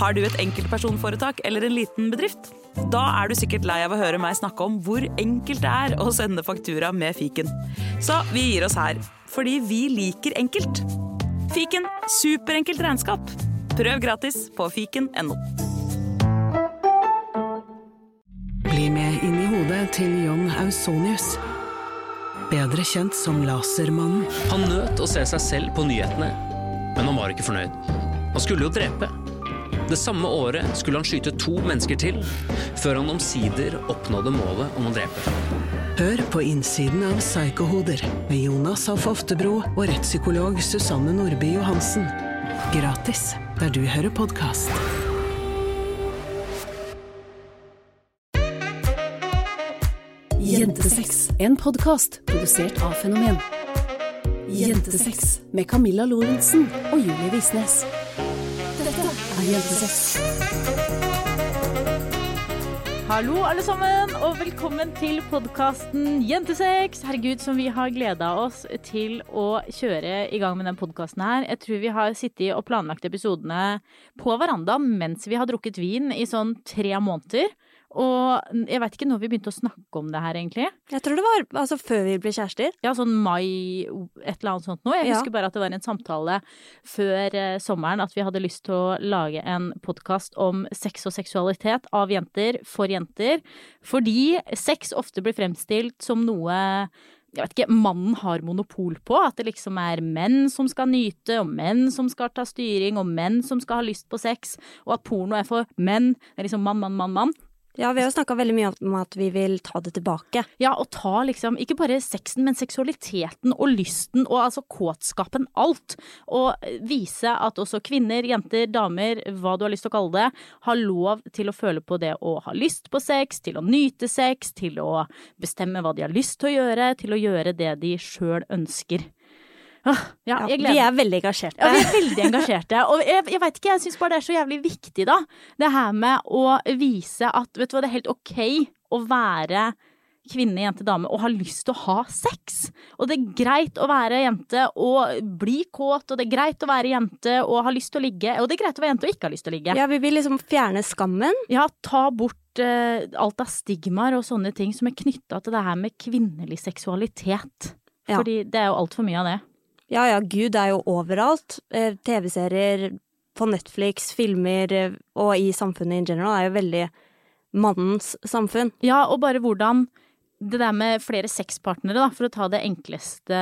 Har du et enkeltpersonforetak eller en liten bedrift? Da er du sikkert lei av å høre meg snakke om hvor enkelt det er å sende faktura med fiken. Så vi gir oss her, fordi vi liker enkelt. Fiken superenkelt regnskap. Prøv gratis på fiken.no. Bli med inn i hodet til John Ausonius. Bedre kjent som Lasermannen. Han nøt å se seg selv på nyhetene, men han var ikke fornøyd. Han skulle jo drepe. Det samme året skulle han skyte to mennesker til, før han omsider oppnådde målet om å drepe. Hør på innsiden av Psykohoder med Jonas Alf Oftebro og rettspsykolog Susanne Nordby Johansen. Gratis der du hører podkast. Jentesex, en podkast produsert av Fenomen. Jentesex med Camilla Lorentzen og Julie Visnes. Er Jentesex. Hallo, alle sammen, og velkommen til podkasten Jentesex. Herregud, som vi har gleda oss til å kjøre i gang med den podkasten her. Jeg tror vi har sittet og planlagt episodene på verandaen mens vi har drukket vin i sånn tre måneder. Og jeg veit ikke når vi begynte å snakke om det her, egentlig. Jeg tror det var altså, før vi ble kjærester. Ja, sånn mai, et eller annet sånt noe. Jeg Ja. husker bare at det var en samtale før eh, sommeren at vi hadde lyst til å lage en podkast om sex og seksualitet av jenter for jenter. Fordi sex ofte blir fremstilt som noe jeg vet ikke, mannen har monopol på. At det liksom er menn som skal nyte, og menn som skal ta styring, og menn som skal ha lyst på sex. Og at porno er for menn. Det er liksom mann, mann, mann, mann. Ja, vi har jo snakka veldig mye om at vi vil ta det tilbake. Ja, og ta liksom ikke bare sexen, men seksualiteten og lysten og altså kåtskapen, alt. Og vise at også kvinner, jenter, damer, hva du har lyst til å kalle det, har lov til å føle på det å ha lyst på sex, til å nyte sex, til å bestemme hva de har lyst til å gjøre, til å gjøre det de sjøl ønsker. Åh, ja, Ja, vi er veldig engasjerte. ja, vi er veldig engasjerte. Og jeg, jeg vet ikke, jeg syns bare det er så jævlig viktig, da. Det her med å vise at vet du hva, det er helt ok å være kvinne, jente, dame og ha lyst til å ha sex. Og det er greit å være jente og bli kåt, og det er greit å være jente og ha lyst til å ligge, og det er greit å være jente og ikke ha lyst til å ligge. Ja, vi vil liksom fjerne skammen. Ja, ta bort eh, alt av stigmaer og sånne ting som er knytta til det her med kvinnelig seksualitet. Ja. Fordi det er jo altfor mye av det. Ja ja, Gud er jo overalt. Eh, TV-serier på Netflix, filmer eh, og i samfunnet in general er jo veldig mannens samfunn. Ja, og bare hvordan det der med flere sexpartnere, da, for å ta det enkleste,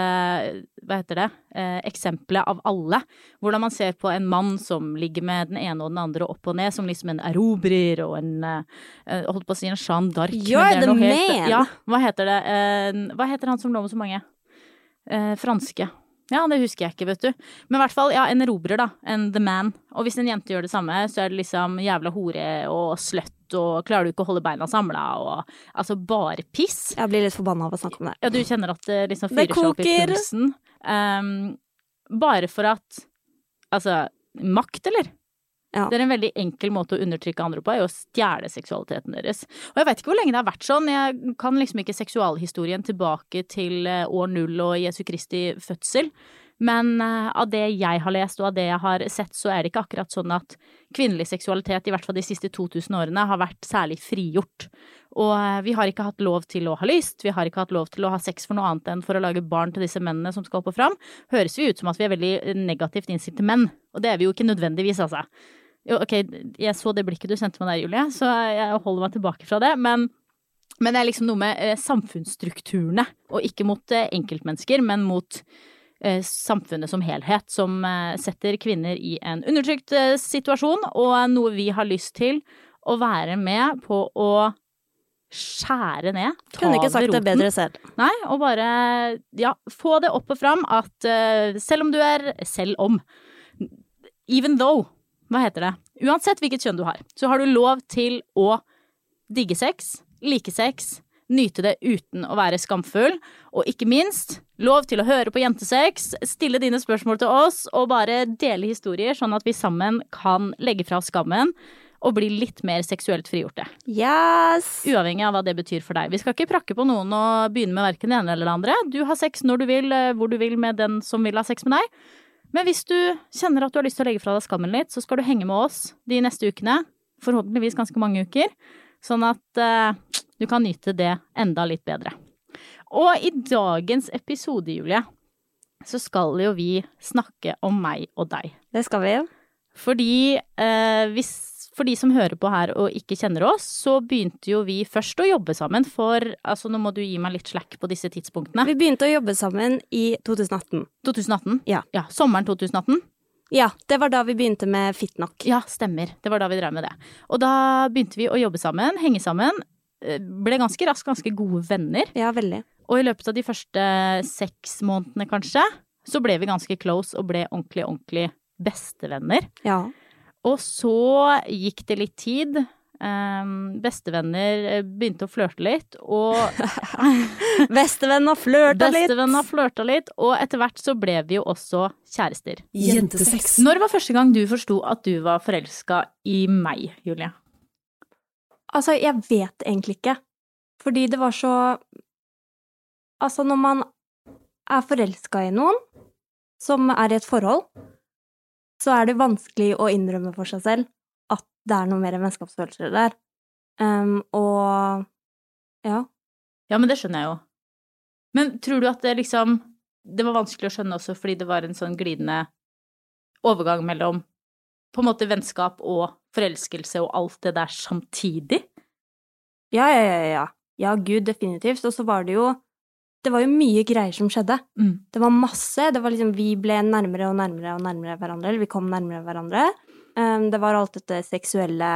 hva heter det, eh, eksempelet av alle. Hvordan man ser på en mann som ligger med den ene og den andre opp og ned, som liksom en erobrer og en eh, Holdt på å si en Jeanne d'Arc. Gjør You're det med! the noe helt- Ja, hva heter det? Eh, hva heter han som lå med så mange? Franske. Ja, det husker jeg ikke, vet du. Men i hvert fall, ja, en erobrer, da. En the man. Og hvis en jente gjør det samme, så er det liksom jævla hore og sløtt, og klarer du ikke å holde beina samla, og altså bare piss. Jeg blir litt forbanna av å snakke om det. Ja, du kjenner at det liksom fyrer seg opp i pulsen. Um, bare for at Altså, makt, eller? Ja. Det er en veldig enkel måte å undertrykke andre på, er å stjele seksualiteten deres. Og jeg vet ikke hvor lenge det har vært sånn, jeg kan liksom ikke seksualhistorien tilbake til eh, år null og Jesu Kristi fødsel. Men eh, av det jeg har lest og av det jeg har sett, så er det ikke akkurat sånn at kvinnelig seksualitet, i hvert fall de siste 2000 årene, har vært særlig frigjort. Og eh, vi har ikke hatt lov til å ha lyst, vi har ikke hatt lov til å ha sex for noe annet enn for å lage barn til disse mennene som skal opp og fram. Høres vi ut som at vi er veldig negativt innstilt til menn, og det er vi jo ikke nødvendigvis, altså. Jo, ok, jeg så det blikket du sendte meg der, Julie, så jeg holder meg tilbake fra det, men men det er liksom noe med eh, samfunnsstrukturene, og ikke mot eh, enkeltmennesker, men mot eh, samfunnet som helhet, som eh, setter kvinner i en undertrykt eh, situasjon, og noe vi har lyst til å være med på å skjære ned. Ta Kunne ikke sagt det bedre selv. Nei, og bare ja, få det opp og fram at eh, selv om du er Selv om. Even though. Hva heter det? Uansett hvilket kjønn du har, så har du lov til å digge sex, like sex, nyte det uten å være skamfull, og ikke minst lov til å høre på jentesex, stille dine spørsmål til oss, og bare dele historier, sånn at vi sammen kan legge fra oss skammen og bli litt mer seksuelt frigjorte. Yes! Uavhengig av hva det betyr for deg. Vi skal ikke prakke på noen og begynne med verken det ene eller det andre. Du har sex når du vil, eh, hvor du vil med den som vil ha sex med deg. Men hvis du kjenner at du har lyst til å legge fra deg skammen litt, så skal du henge med oss de neste ukene. Forhåpentligvis ganske mange uker. Sånn at eh, du kan nyte det enda litt bedre. Og i dagens episode, Julie, så skal jo vi snakke om meg og deg. Det skal vi. Fordi eh, hvis, for de som hører på her og ikke kjenner oss, så begynte jo vi først å jobbe sammen for Altså, nå må du gi meg litt slack på disse tidspunktene. Vi begynte å jobbe sammen i 2018. 2018? Ja. ja. Sommeren 2018? Ja, det var da vi begynte med Fitnok. Ja, stemmer. Det var da vi drev med det. Og da begynte vi å jobbe sammen, henge sammen. Ble ganske raskt ganske gode venner. Ja, veldig. Og i løpet av de første seks månedene, kanskje, så ble vi ganske close og ble ordentlig, ordentlig bestevenner. Ja. Og så gikk det litt tid. Um, bestevenner eh, begynte å flørte litt, og Bestevenn har flørta litt. bestevenner flørta litt, og etter hvert så ble vi jo også kjærester. Jentesex. Når var første gang du forsto at du var forelska i meg, Julie? Altså, jeg vet egentlig ikke. Fordi det var så Altså, når man er forelska i noen som er i et forhold, så er det vanskelig å innrømme for seg selv at det er noe mer enn vennskapsfølelser der. Um, og ja. Ja, men det skjønner jeg jo. Men tror du at det liksom Det var vanskelig å skjønne også fordi det var en sånn glidende overgang mellom på en måte vennskap og forelskelse og alt det der samtidig? Ja, ja, ja, ja. Ja, gud, definitivt. Og så var det jo Det var jo mye greier som skjedde. Mm. Det var masse. Det var liksom Vi ble nærmere og nærmere og nærmere hverandre. Eller vi kom nærmere hverandre. Um, det var alt dette seksuelle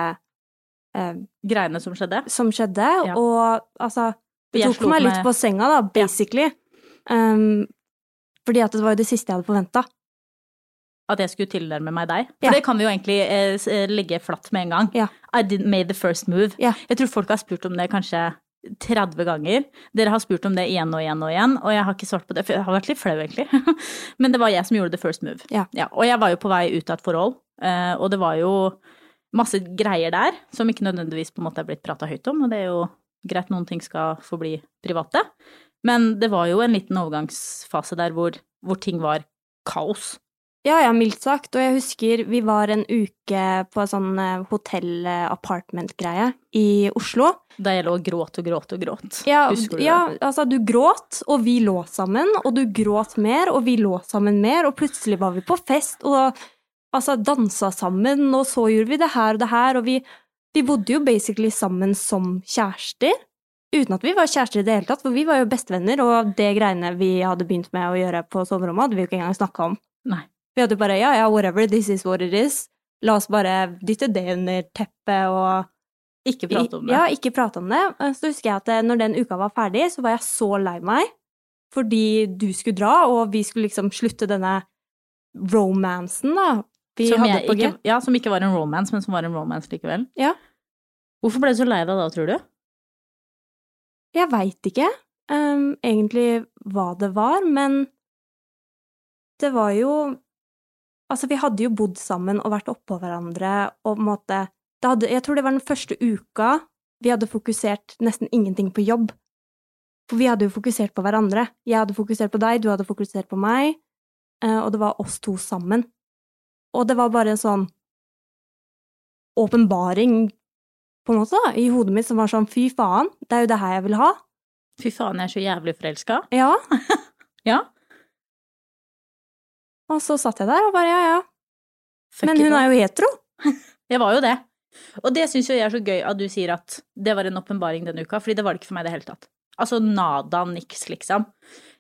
uh, Greiene som skjedde? som skjedde, Ja. og altså Det tok meg litt med- på senga, da, basically. Um, fordi at det var jo det siste jeg hadde forventa. At jeg skulle tilnærme meg deg? For Ja. det kan vi jo egentlig eh, eh, legge flatt med en gang. Ja. I did made the first move. Ja. Jeg tror folk har spurt om det kanskje 30 ganger. Dere har spurt om det igjen og igjen og igjen, og jeg har ikke svart på det, for jeg har vært litt flau, egentlig. Men det var jeg som gjorde the first move. Ja. og jeg var jo på vei ut av et forhold, eh, og det var jo masse greier der som ikke nødvendigvis på en måte er blitt prata høyt om, og det er jo greit noen ting skal forbli private. Men det var jo en liten overgangsfase der hvor, hvor ting var kaos. Ja, ja, mildt sagt. Og jeg husker vi var en uke på en sånn hotell-apartment-greie i Oslo. Da jeg lå og gråt og gråt og gråt. Ja, Husker du ja, det? altså du gråt, og vi lå sammen, og du gråt mer, og vi lå sammen mer, og plutselig var vi på fest, og altså dansa sammen, og så gjorde vi det her og det her, og vi, vi bodde jo basically sammen som kjærester, uten at vi var kjærester i det hele tatt, for vi var jo bestevenner, og det greiene vi hadde begynt med å gjøre på soverommet, hadde vi jo ikke engang snakka om. Nei. Vi hadde bare ja, ja, whatever, this is what it is. La oss bare dytte det under teppet og Ikke prate om det. ja, ikke prate om det. Så husker jeg at eh, når den uka var ferdig, så var jeg så lei meg fordi du skulle dra, og vi skulle liksom slutte denne romansen, da. Vi som, hadde på ikke, ja, som ikke var en romance, men som var en romance likevel. Ja. Hvorfor ble du så lei deg da, tror du? Jeg veit ikke um, egentlig hva det var, men det var jo Altså, vi hadde jo bodd sammen og vært oppå hverandre og på en måte det hadde, Jeg tror det var den første uka vi hadde fokusert nesten ingenting på jobb. For vi hadde jo fokusert på hverandre. Jeg hadde fokusert på deg, du hadde fokusert på meg, eh, og det var oss to sammen. Og det var bare en sånn åpenbaring, på en måte, da, i hodet mitt som var sånn fy faen, det er jo det her jeg vil ha. Fy faen, jeg er så jævlig forelska. Ja. Ja. Og så satt jeg der og bare ja, ja. Fuck Men hun er jo hetero. Jeg var jo det. Og det syns jo jeg er så gøy at du sier at det var en åpenbaring denne uka, fordi det var det ikke for meg i det hele tatt. Altså nada niks, liksom.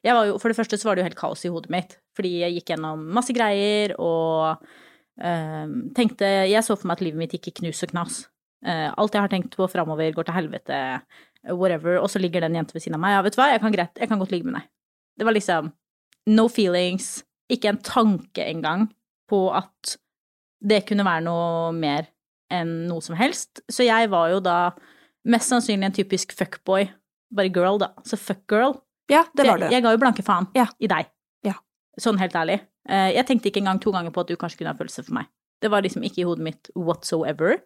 Jeg var jo, for det første så var det jo helt kaos i hodet mitt, fordi jeg gikk gjennom masse greier og øh, tenkte Jeg så for meg at livet mitt gikk i knus og knas. Eh, alt jeg har tenkt på framover, går til helvete, whatever, og så ligger det en jente ved siden av meg. Ja, vet du hva, jeg kan, greit, jeg kan godt ligge med deg. Det var liksom no feelings, ikke en tanke engang på at det kunne være noe mer enn noe som helst. Så jeg var jo da mest sannsynlig en typisk fuckboy, bare girl, da. Så fuck girl. Ja, det var jeg, du. jeg ga jo blanke faen Ja. i deg. Ja. Sånn helt ærlig. Eh, Jeg tenkte ikke engang to ganger på at du kanskje kunne ha følelser for meg. Det var liksom ikke i hodet mitt whatsoever.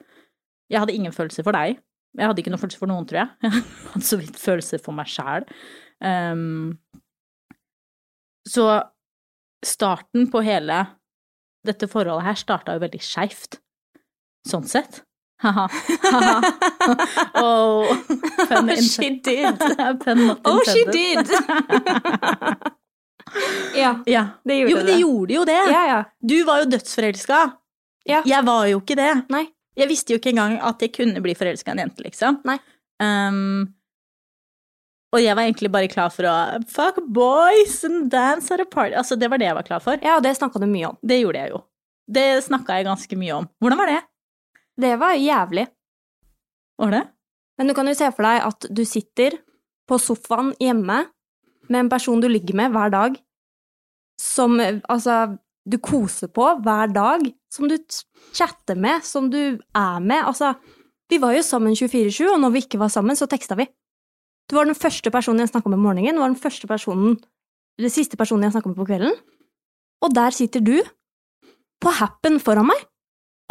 Jeg hadde ingen følelser for deg. Jeg hadde ikke noen følelse for noen, tror jeg. Jeg hadde så vidt følelser for meg sjæl. Um, så starten på hele dette forholdet her starta jo veldig skeivt. Sånn sett. Haha. Oh, oh, She did. Oh, she did! ja, Ja. det gjorde Jo, det. det det. gjorde jo det. Ja, ja. Du var jo dødsforelska. Ja. Jeg var jo ikke det. Nei. Jeg visste jo ikke engang at jeg kunne bli forelska i en jente, liksom. Nei. Um, og jeg var egentlig bare klar for å fuck boys and dance at a party. Altså, det var det jeg var klar for. Ja, og det snakka du mye om. Det gjorde jeg jo. Det snakka jeg ganske mye om. Hvordan var det? Det var jævlig. Var det? Men du kan jo se for deg at du sitter på sofaen hjemme med en person du ligger med hver dag, som altså du koser på hver dag, som du chatter med, som du er med. Altså, vi var jo sammen 24-7, og når vi ikke var sammen, så teksta vi. Du var den første personen jeg snakka med om morgenen, du var den første personen, den siste personen jeg snakka med på kvelden. Og der sitter du, på happen foran meg,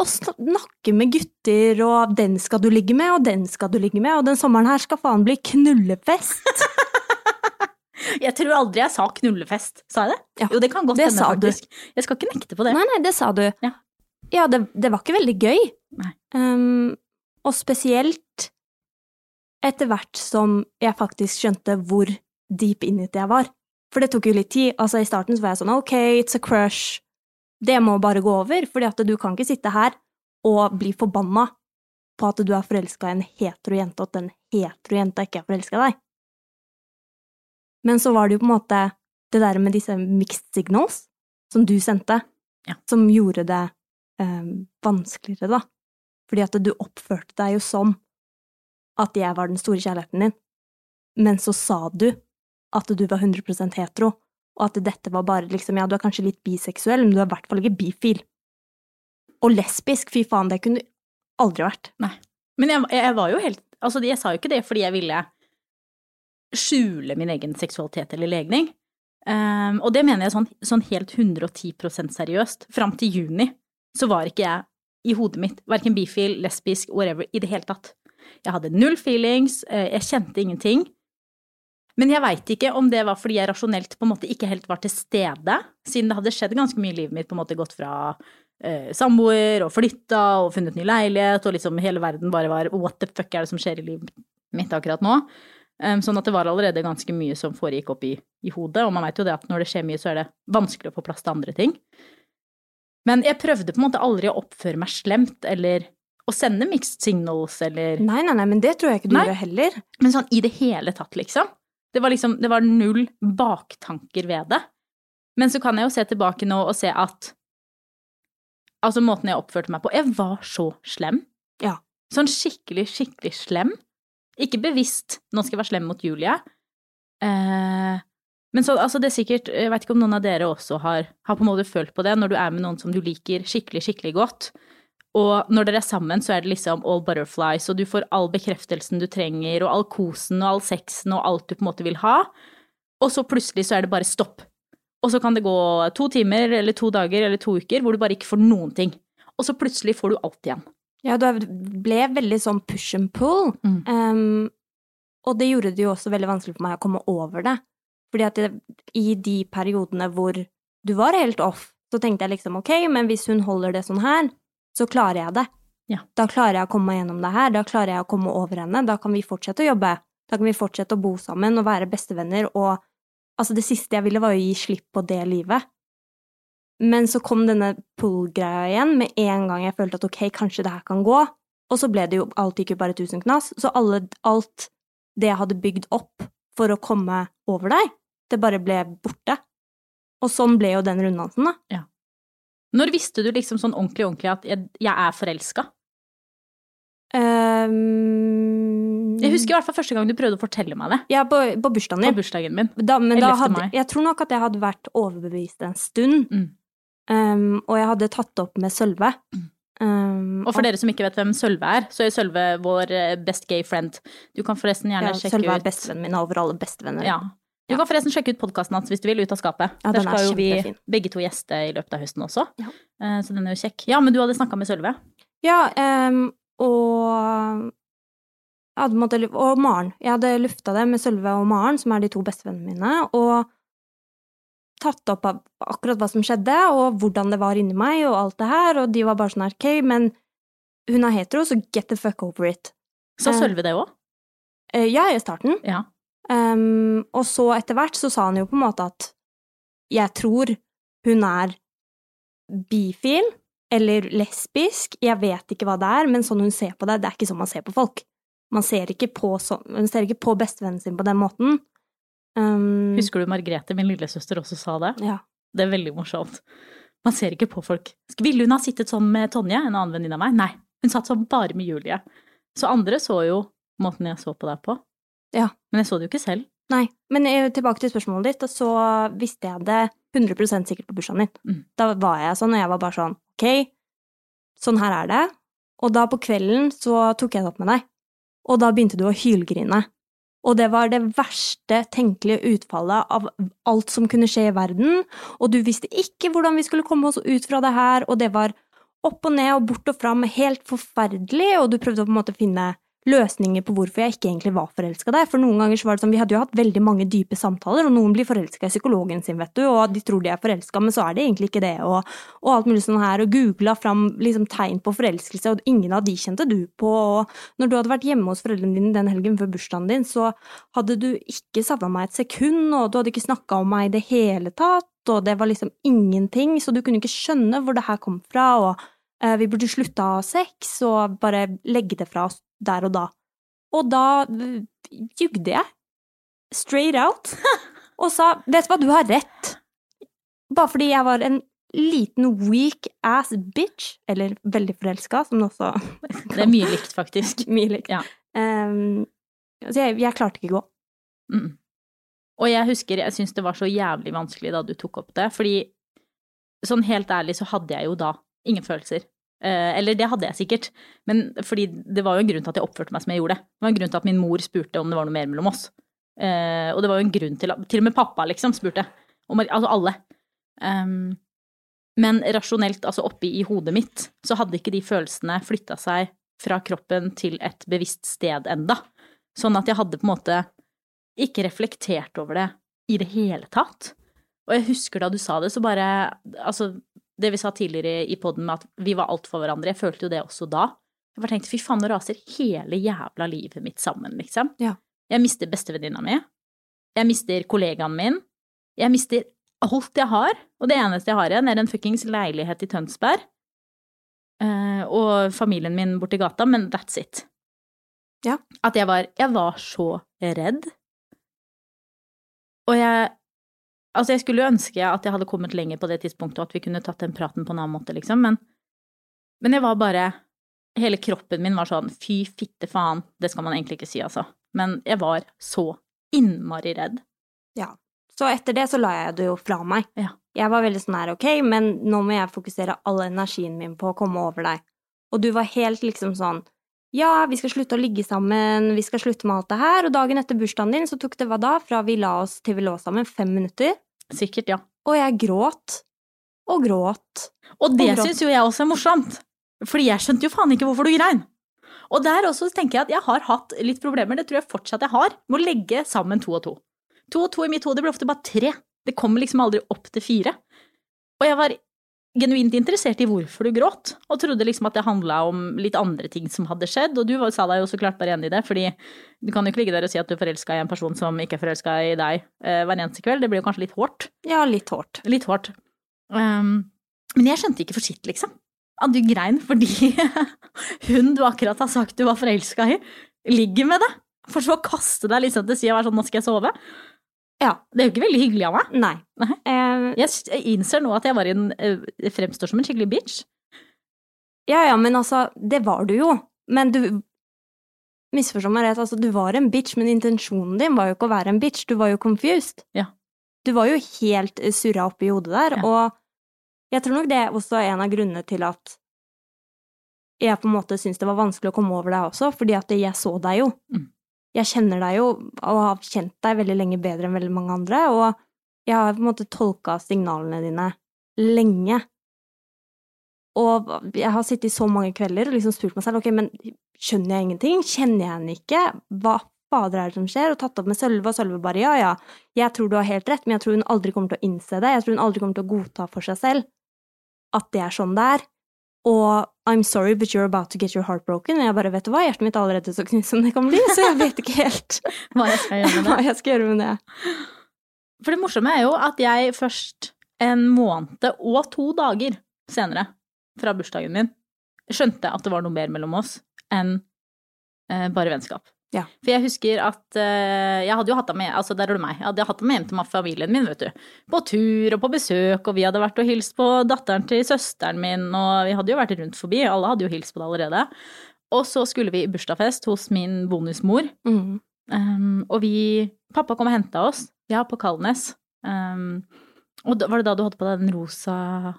og snakker med gutter, og den skal du ligge med, og den skal du ligge med, og den sommeren her skal faen bli knullefest. Jeg tror aldri jeg sa knullefest. Sa jeg det? Ja, jo, det kan godt hende, faktisk. du. Jeg skal ikke nekte på det. Nei, nei, det sa du. Ja. Ja, det, det var ikke veldig gøy. Um, og spesielt etter hvert som jeg faktisk skjønte hvor deep in it jeg var. For det tok jo litt tid. Altså, i starten så var jeg sånn ok, it's a crush. Det må bare gå over, fordi at du kan ikke sitte her og bli forbanna på at du er forelska i en hetero jente, og at den hetero jenta ikke er forelska i deg. Men så var det jo på en måte det der med disse mixed signals som du sendte, Ja. som gjorde det eh, vanskeligere, da. Fordi at du oppførte deg jo som at jeg var den store kjærligheten din, men så sa du at du var 100 hetero, og at dette var bare liksom, ja, du er kanskje litt biseksuell, men du er i hvert fall ikke bifil. Og lesbisk, fy faen, det kunne du aldri vært. Nei. Men jeg, jeg var jo helt Altså, jeg sa jo ikke det fordi jeg ville skjule min egen seksualitet eller legning. Um, og det mener jeg sånn, sånn helt 110% seriøst. Fram til juni så var ikke jeg i hodet mitt verken bifil, lesbisk, whatever, i det hele tatt. Jeg hadde null feelings, eh, jeg kjente ingenting. Men jeg veit ikke om det var fordi jeg rasjonelt på en måte ikke helt var til stede, siden det hadde skjedd ganske mye i livet mitt, på en måte gått fra eh, samboer og flytta og funnet ny leilighet, og liksom hele verden bare var what the fuck er det som skjer i livet mitt akkurat nå? Um, sånn at det var allerede ganske mye som foregikk opp i, i hodet, og man veit jo det at når det skjer mye, så er det vanskelig å få plass til andre ting. Men jeg prøvde på en måte aldri å oppføre meg slemt, eller å sende mixed signals, eller Nei, nei, nei, men det tror jeg ikke du Nei. gjør heller. Men sånn i det hele tatt, liksom. Det var liksom, det var null baktanker ved det. Men så kan jeg jo se tilbake nå og se at Altså måten jeg oppførte meg på Jeg var så slem. Ja. Sånn skikkelig, skikkelig slem. Ikke bevisst 'nå skal jeg være slem mot Julie'. Eh, men så, altså det er sikkert Jeg vet ikke om noen av dere også har, har på en måte følt på det, når du er med noen som du liker skikkelig, skikkelig godt. Og når dere er sammen, så er det liksom all butterflies, og du får all bekreftelsen du trenger, og all kosen og all sexen og alt du på en måte vil ha. Og så plutselig så er det bare stopp. Og så kan det gå to timer eller to dager eller to uker hvor du bare ikke får noen ting. Og så plutselig får du alt igjen. Ja, du ble veldig sånn push and pull. Mm. Um, og det gjorde det jo også veldig vanskelig for meg å komme over det. Fordi at det, i de periodene hvor du var helt off, så tenkte jeg liksom ok, men hvis hun holder det sånn her, så klarer jeg det. Ja. Da klarer jeg å komme meg gjennom det her, da klarer jeg å komme over henne, da kan vi fortsette å jobbe. Da kan vi fortsette å bo sammen og være bestevenner, og altså det siste jeg ville var å gi slipp på det livet. Men så kom denne pull-greia igjen med en gang jeg følte at ok, kanskje det her kan gå, og så ble det jo, alt gikk jo bare tusen knas, så alle, alt det jeg hadde bygd opp for å komme over deg, det bare ble borte. Og sånn ble jo den runddansen, da. Når visste du liksom sånn ordentlig, ordentlig at jeg, jeg er forelska? Um, Jeg husker i hvert fall første gang du prøvde å fortelle meg det. Ja, på, på bursdagen På bursdagen min. Da, men da hadde, jeg tror nok at jeg hadde vært overbevist en stund, Mm. Um, og jeg hadde tatt opp med Sølve. Ehm, Og for dere som ikke vet hvem Sølve er, så er Sølve vår eh, best gay friend. Du kan forresten gjerne ja, sjekke Sølve er ut bestevennen min over alle bestevenner. Ja. Du kan forresten sjekke ut podkasten hans hvis du vil, Ut av skapet. Ja, Der er skal jo vi begge to gjeste i løpet av høsten også. Ja. Eh, Så den er jo kjekk. Ja, men du hadde snakka med Sølve? Ja, um, og hadde Og Maren. Jeg hadde lufta det med Sølve og Maren, som er de to bestevennene mine, og tatt opp av akkurat hva som skjedde, og hvordan det var inni meg, og alt det her, og de var bare sånn ok, men hun er hetero, så get the fuck over it. Så Eh. Sølve det òg? Eh, ja, i starten. Ja. Um, og så etter hvert så sa han jo på en måte at jeg tror hun er bifil eller lesbisk, jeg vet ikke hva det er, men sånn hun ser på det, det er ikke sånn man ser på folk. Man ser ikke på, så, ser ikke på bestevennen sin på den måten. Um, Husker du Margrethe, min lillesøster, også sa det? Ja. Det er veldig morsomt. Man ser ikke på folk. Ville hun ha sittet sånn med Tonje, en annen venninne av meg? Nei, hun satt sånn bare med Julie. Så andre så jo måten jeg så på deg på. Ja. Men jeg så det jo ikke selv. Nei, men tilbake til spørsmålet ditt, og så visste jeg det 100% sikkert på bursdagen din. Mm. Da var jeg sånn, og jeg var bare sånn, ok, sånn her er det. Og da på kvelden så tok jeg det opp med deg, og da begynte du å hylgrine. Og det var det verste tenkelige utfallet av alt som kunne skje i verden, og du visste ikke hvordan vi skulle komme oss ut fra det her, og det var opp og ned og bort og fram, helt forferdelig, og du prøvde å på en måte finne løsninger på hvorfor jeg ikke egentlig var forelska der. For noen ganger så var det sånn, vi hadde jo hatt veldig mange dype samtaler, og noen blir forelska i psykologen sin, vet du, og de tror de er forelska, men så er det egentlig ikke det, og, og alt mulig sånn her, og googla fram liksom tegn på forelskelse, og ingen av de kjente du på, og når du hadde vært hjemme hos foreldrene dine den helgen før bursdagen din, så hadde du ikke savna meg et sekund, og du hadde ikke snakka om meg i det hele tatt, og det var liksom ingenting, så du kunne ikke skjønne hvor det her kom fra, og eh, vi burde slutta å ha sex, og bare legge det fra oss der og da. Og da eh, jugde jeg, straight out, og sa, vet du hva, du har rett. Bare fordi jeg var en liten weak ass bitch, eller veldig forelska, som det også Det er mye likt, faktisk. mye likt. Ja. Um, så jeg, jeg klarte ikke å gå. Mm. Og jeg husker, jeg syntes det var så jævlig vanskelig da du tok opp det, fordi sånn helt ærlig så hadde jeg jo da ingen følelser. Eh, eller det hadde jeg sikkert, men fordi det var jo en grunn til at jeg oppførte meg som jeg gjorde. Det var en grunn til at min mor spurte om det var noe mer mellom oss. Eh, og det var jo en grunn til at Til og med pappa, liksom, spurte. Om, altså alle. Ehm, men rasjonelt, altså oppi i hodet mitt, så hadde ikke de følelsene flytta seg fra kroppen til et bevisst sted enda. Sånn at jeg hadde på en måte ikke reflektert over det i det hele tatt. Og jeg husker da du sa det, så bare Altså, det vi sa tidligere i poden med at vi var alt for hverandre, jeg følte jo det også da. Jeg bare tenkte fy faen, nå raser hele jævla livet mitt sammen, liksom. Ja. Jeg mister bestevenninna mi. Jeg mister kollegaen min. Jeg mister alt jeg har. Og det eneste jeg har igjen, er en fuckings leilighet i Tønsberg. Eh, og familien min borti gata, men that's it. Ja. At jeg var Jeg var så redd. Og jeg Altså, jeg skulle jo ønske at jeg hadde kommet lenger på det tidspunktet, og at vi kunne tatt den praten på en annen måte, liksom, men Men jeg var bare Hele kroppen min var sånn fy fitte faen, det skal man egentlig ikke si, altså. Men jeg var så innmari redd. Ja. Så etter det så la jeg det jo fra meg. Ja. Jeg var veldig sånn her, ok, men nå må jeg fokusere all energien min på å komme over deg. Og du var helt liksom sånn, ja, vi skal slutte å ligge sammen, vi skal slutte med alt det her, og dagen etter bursdagen din så tok det hva da, fra vi la oss til vi lå sammen, fem minutter, Sikkert, ja. og jeg gråt, og gråt. Og det syns jo jeg også er morsomt. Fordi jeg skjønte jo faen ikke hvorfor du grein. Og der også tenker jeg at jeg har hatt litt problemer, det tror jeg fortsatt jeg har, med å legge sammen to og to. To og to i mitt hode blir ofte bare tre. Det kommer liksom aldri opp til fire. Og jeg var genuint interessert i hvorfor du gråt, og trodde liksom at det handla om litt andre ting som hadde skjedd, og du sa deg jo så klart bare enig i det, fordi du kan jo ikke ligge der og si at du er forelska i en person som ikke er forelska i deg eh, hver eneste kveld, det blir jo kanskje litt hårdt. Ja, litt hårdt. Litt hårdt. Um, men jeg skjønte ikke for sitt, liksom. At du grein fordi hun du akkurat har sagt du var forelska i, ligger med deg. For så å kaste deg liksom til sida og være sånn 'nå skal jeg sove'. Ja. Det er jo ikke veldig hyggelig av meg. Nei. Nei. Eh, Jeg innser nå at jeg var en, eh, fremstår som en skikkelig bitch. ja, ja, men altså, det var du jo. Men du Misforstå meg rett, altså, du var en bitch, men intensjonen din var jo ikke å være en bitch, du var jo confused. Ja. Du var jo helt eh, surra opp i hodet der, Ja. og jeg tror nok det er også en av grunnene til at jeg på en måte syntes det var vanskelig å komme over deg også, fordi at jeg så deg jo. Mm. Jeg kjenner deg jo, og har kjent deg veldig lenge bedre enn veldig mange andre, og jeg har på en måte tolka signalene dine lenge. Og jeg har sittet i så mange kvelder og liksom spurt meg selv ok, men skjønner jeg ingenting? Kjenner jeg henne ikke? Hva fader er det som skjer, og tatt opp med Sølve, og Sølve bare ja, ja, jeg tror du har helt rett, men jeg tror hun aldri kommer til å innse det, jeg tror hun aldri kommer til å godta for seg selv at det er sånn det er. Og I'm sorry, but you're about to get your heart broken. Og jeg bare, vet du hva, hjertet mitt er allerede så knust som det kan bli, så jeg vet ikke helt Hva jeg skal gjøre med hva det. jeg skal gjøre med det. For det morsomme er jo at jeg først en måned og to dager senere fra bursdagen min skjønte at det var noe mer mellom oss enn eh, bare vennskap. Ja. For jeg husker at uh, jeg hadde jo hatt ham med, altså der er du meg, jeg hadde hatt ham med hjem til familien min, vet du. På tur og på besøk, og vi hadde vært og hilst på datteren til søsteren min, og vi hadde jo vært rundt forbi, alle hadde jo hilst på det allerede. Og så skulle vi i bursdagsfest hos min bonusmor, Mm. Um, og vi Pappa kom og henta oss, ja, på Kalnes. Um, og da, var det da du hadde på deg den rosa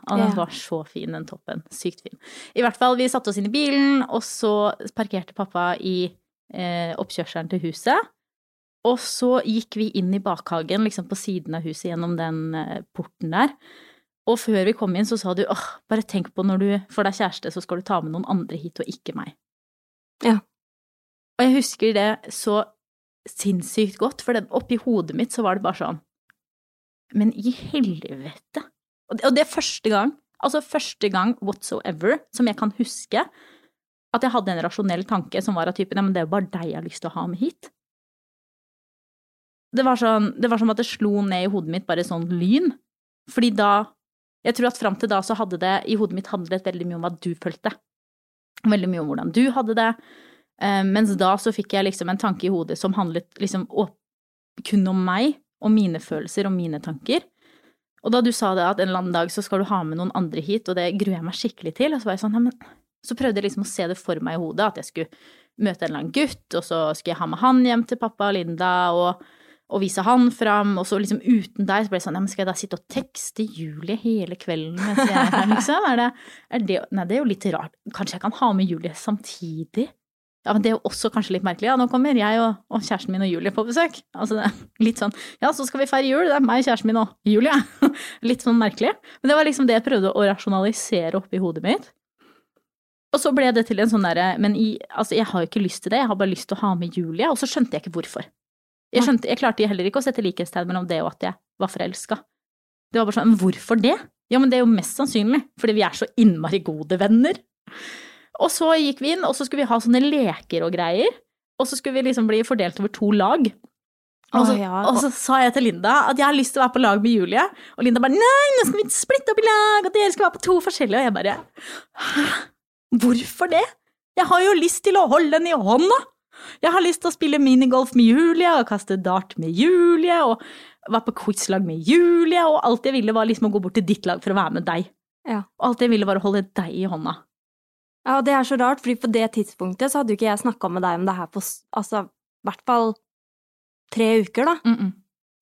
den yeah. var så fin, den toppen. Sykt fin. I hvert fall, vi satte oss inn i bilen, og så parkerte pappa i eh, oppkjørselen til huset. Og så gikk vi inn i bakhagen, liksom på siden av huset, gjennom den eh, porten der. Og før vi kom inn, så sa du åh, bare tenk på når du får deg kjæreste, så skal du ta med noen andre hit, og ikke meg. Ja. Og jeg husker det så sinnssykt godt, for det, oppi hodet mitt så var det bare sånn Men i helvete! Og det, og det er første gang, altså første gang whatsoever, som jeg kan huske, at jeg hadde en rasjonell tanke som var av typen men det er jo bare deg jeg har lyst til å ha med hit. Det var sånn, det var som at det slo ned i hodet mitt bare sånn lyn, fordi da Jeg tror at fram til da så hadde det i hodet mitt handlet veldig mye om hva du følte. Veldig mye om hvordan du hadde det. Eh, mens da så fikk jeg liksom en tanke i hodet som handlet liksom kun om meg, og mine følelser og mine tanker. Og da du sa det at en eller annen dag så skal du ha med noen andre hit, og det gruer jeg meg skikkelig til, og så var jeg sånn, ja, men så prøvde jeg liksom å se det for meg i hodet, at jeg skulle møte en eller annen gutt, og så skulle jeg ha med han hjem til pappa og Linda, og, vise han fram, og så liksom uten deg så ble det sånn, ja, men skal jeg da sitte og tekste Julie hele kvelden mens jeg er her, liksom? Er det, er det, nei, det er jo litt rart. Kanskje jeg kan ha med Julie samtidig? Ja, men det er jo også kanskje litt merkelig. Ja, nå kommer jeg og, og kjæresten min og Julie på besøk. Altså, litt sånn, ja, så skal vi feire jul, det er meg, kjæresten min og Julie. litt sånn merkelig. Men det var liksom det jeg prøvde å rasjonalisere oppi hodet mitt. Og så ble det til en sånn derre, men i, altså, jeg har jo ikke lyst til det, jeg har bare lyst til å ha med Julie, og så skjønte jeg ikke hvorfor. Jeg, skjønte, jeg klarte heller ikke å sette likhetstegn mellom det og at jeg var forelska. Det var bare sånn, men hvorfor det? Ja, men det er jo mest sannsynlig fordi vi er så innmari gode venner. Og så gikk vi inn, og så skulle vi ha sånne leker og greier. Og så skulle vi liksom bli fordelt over to lag. Og så, Å, ja. og så sa jeg til Linda at jeg har lyst til å være på lag med Julie. Og Linda bare nei, nå skal vi splitte opp i lag, og dere skal være på to forskjellige. Og jeg bare? Hvorfor det? Jeg har jo lyst til å holde den i hånda. Jeg har lyst til å spille minigolf med Julie og kaste dart med Julie og være på quizlag med Julie, og alt jeg ville var liksom å gå bort til ditt lag for å være med deg. Ja. Og alt jeg ville var å holde deg i hånda. Ja, og det er så rart, fordi på det tidspunktet så hadde jo ikke jeg snakka med deg om det her på altså, i hvert fall tre uker, da. Mm -mm.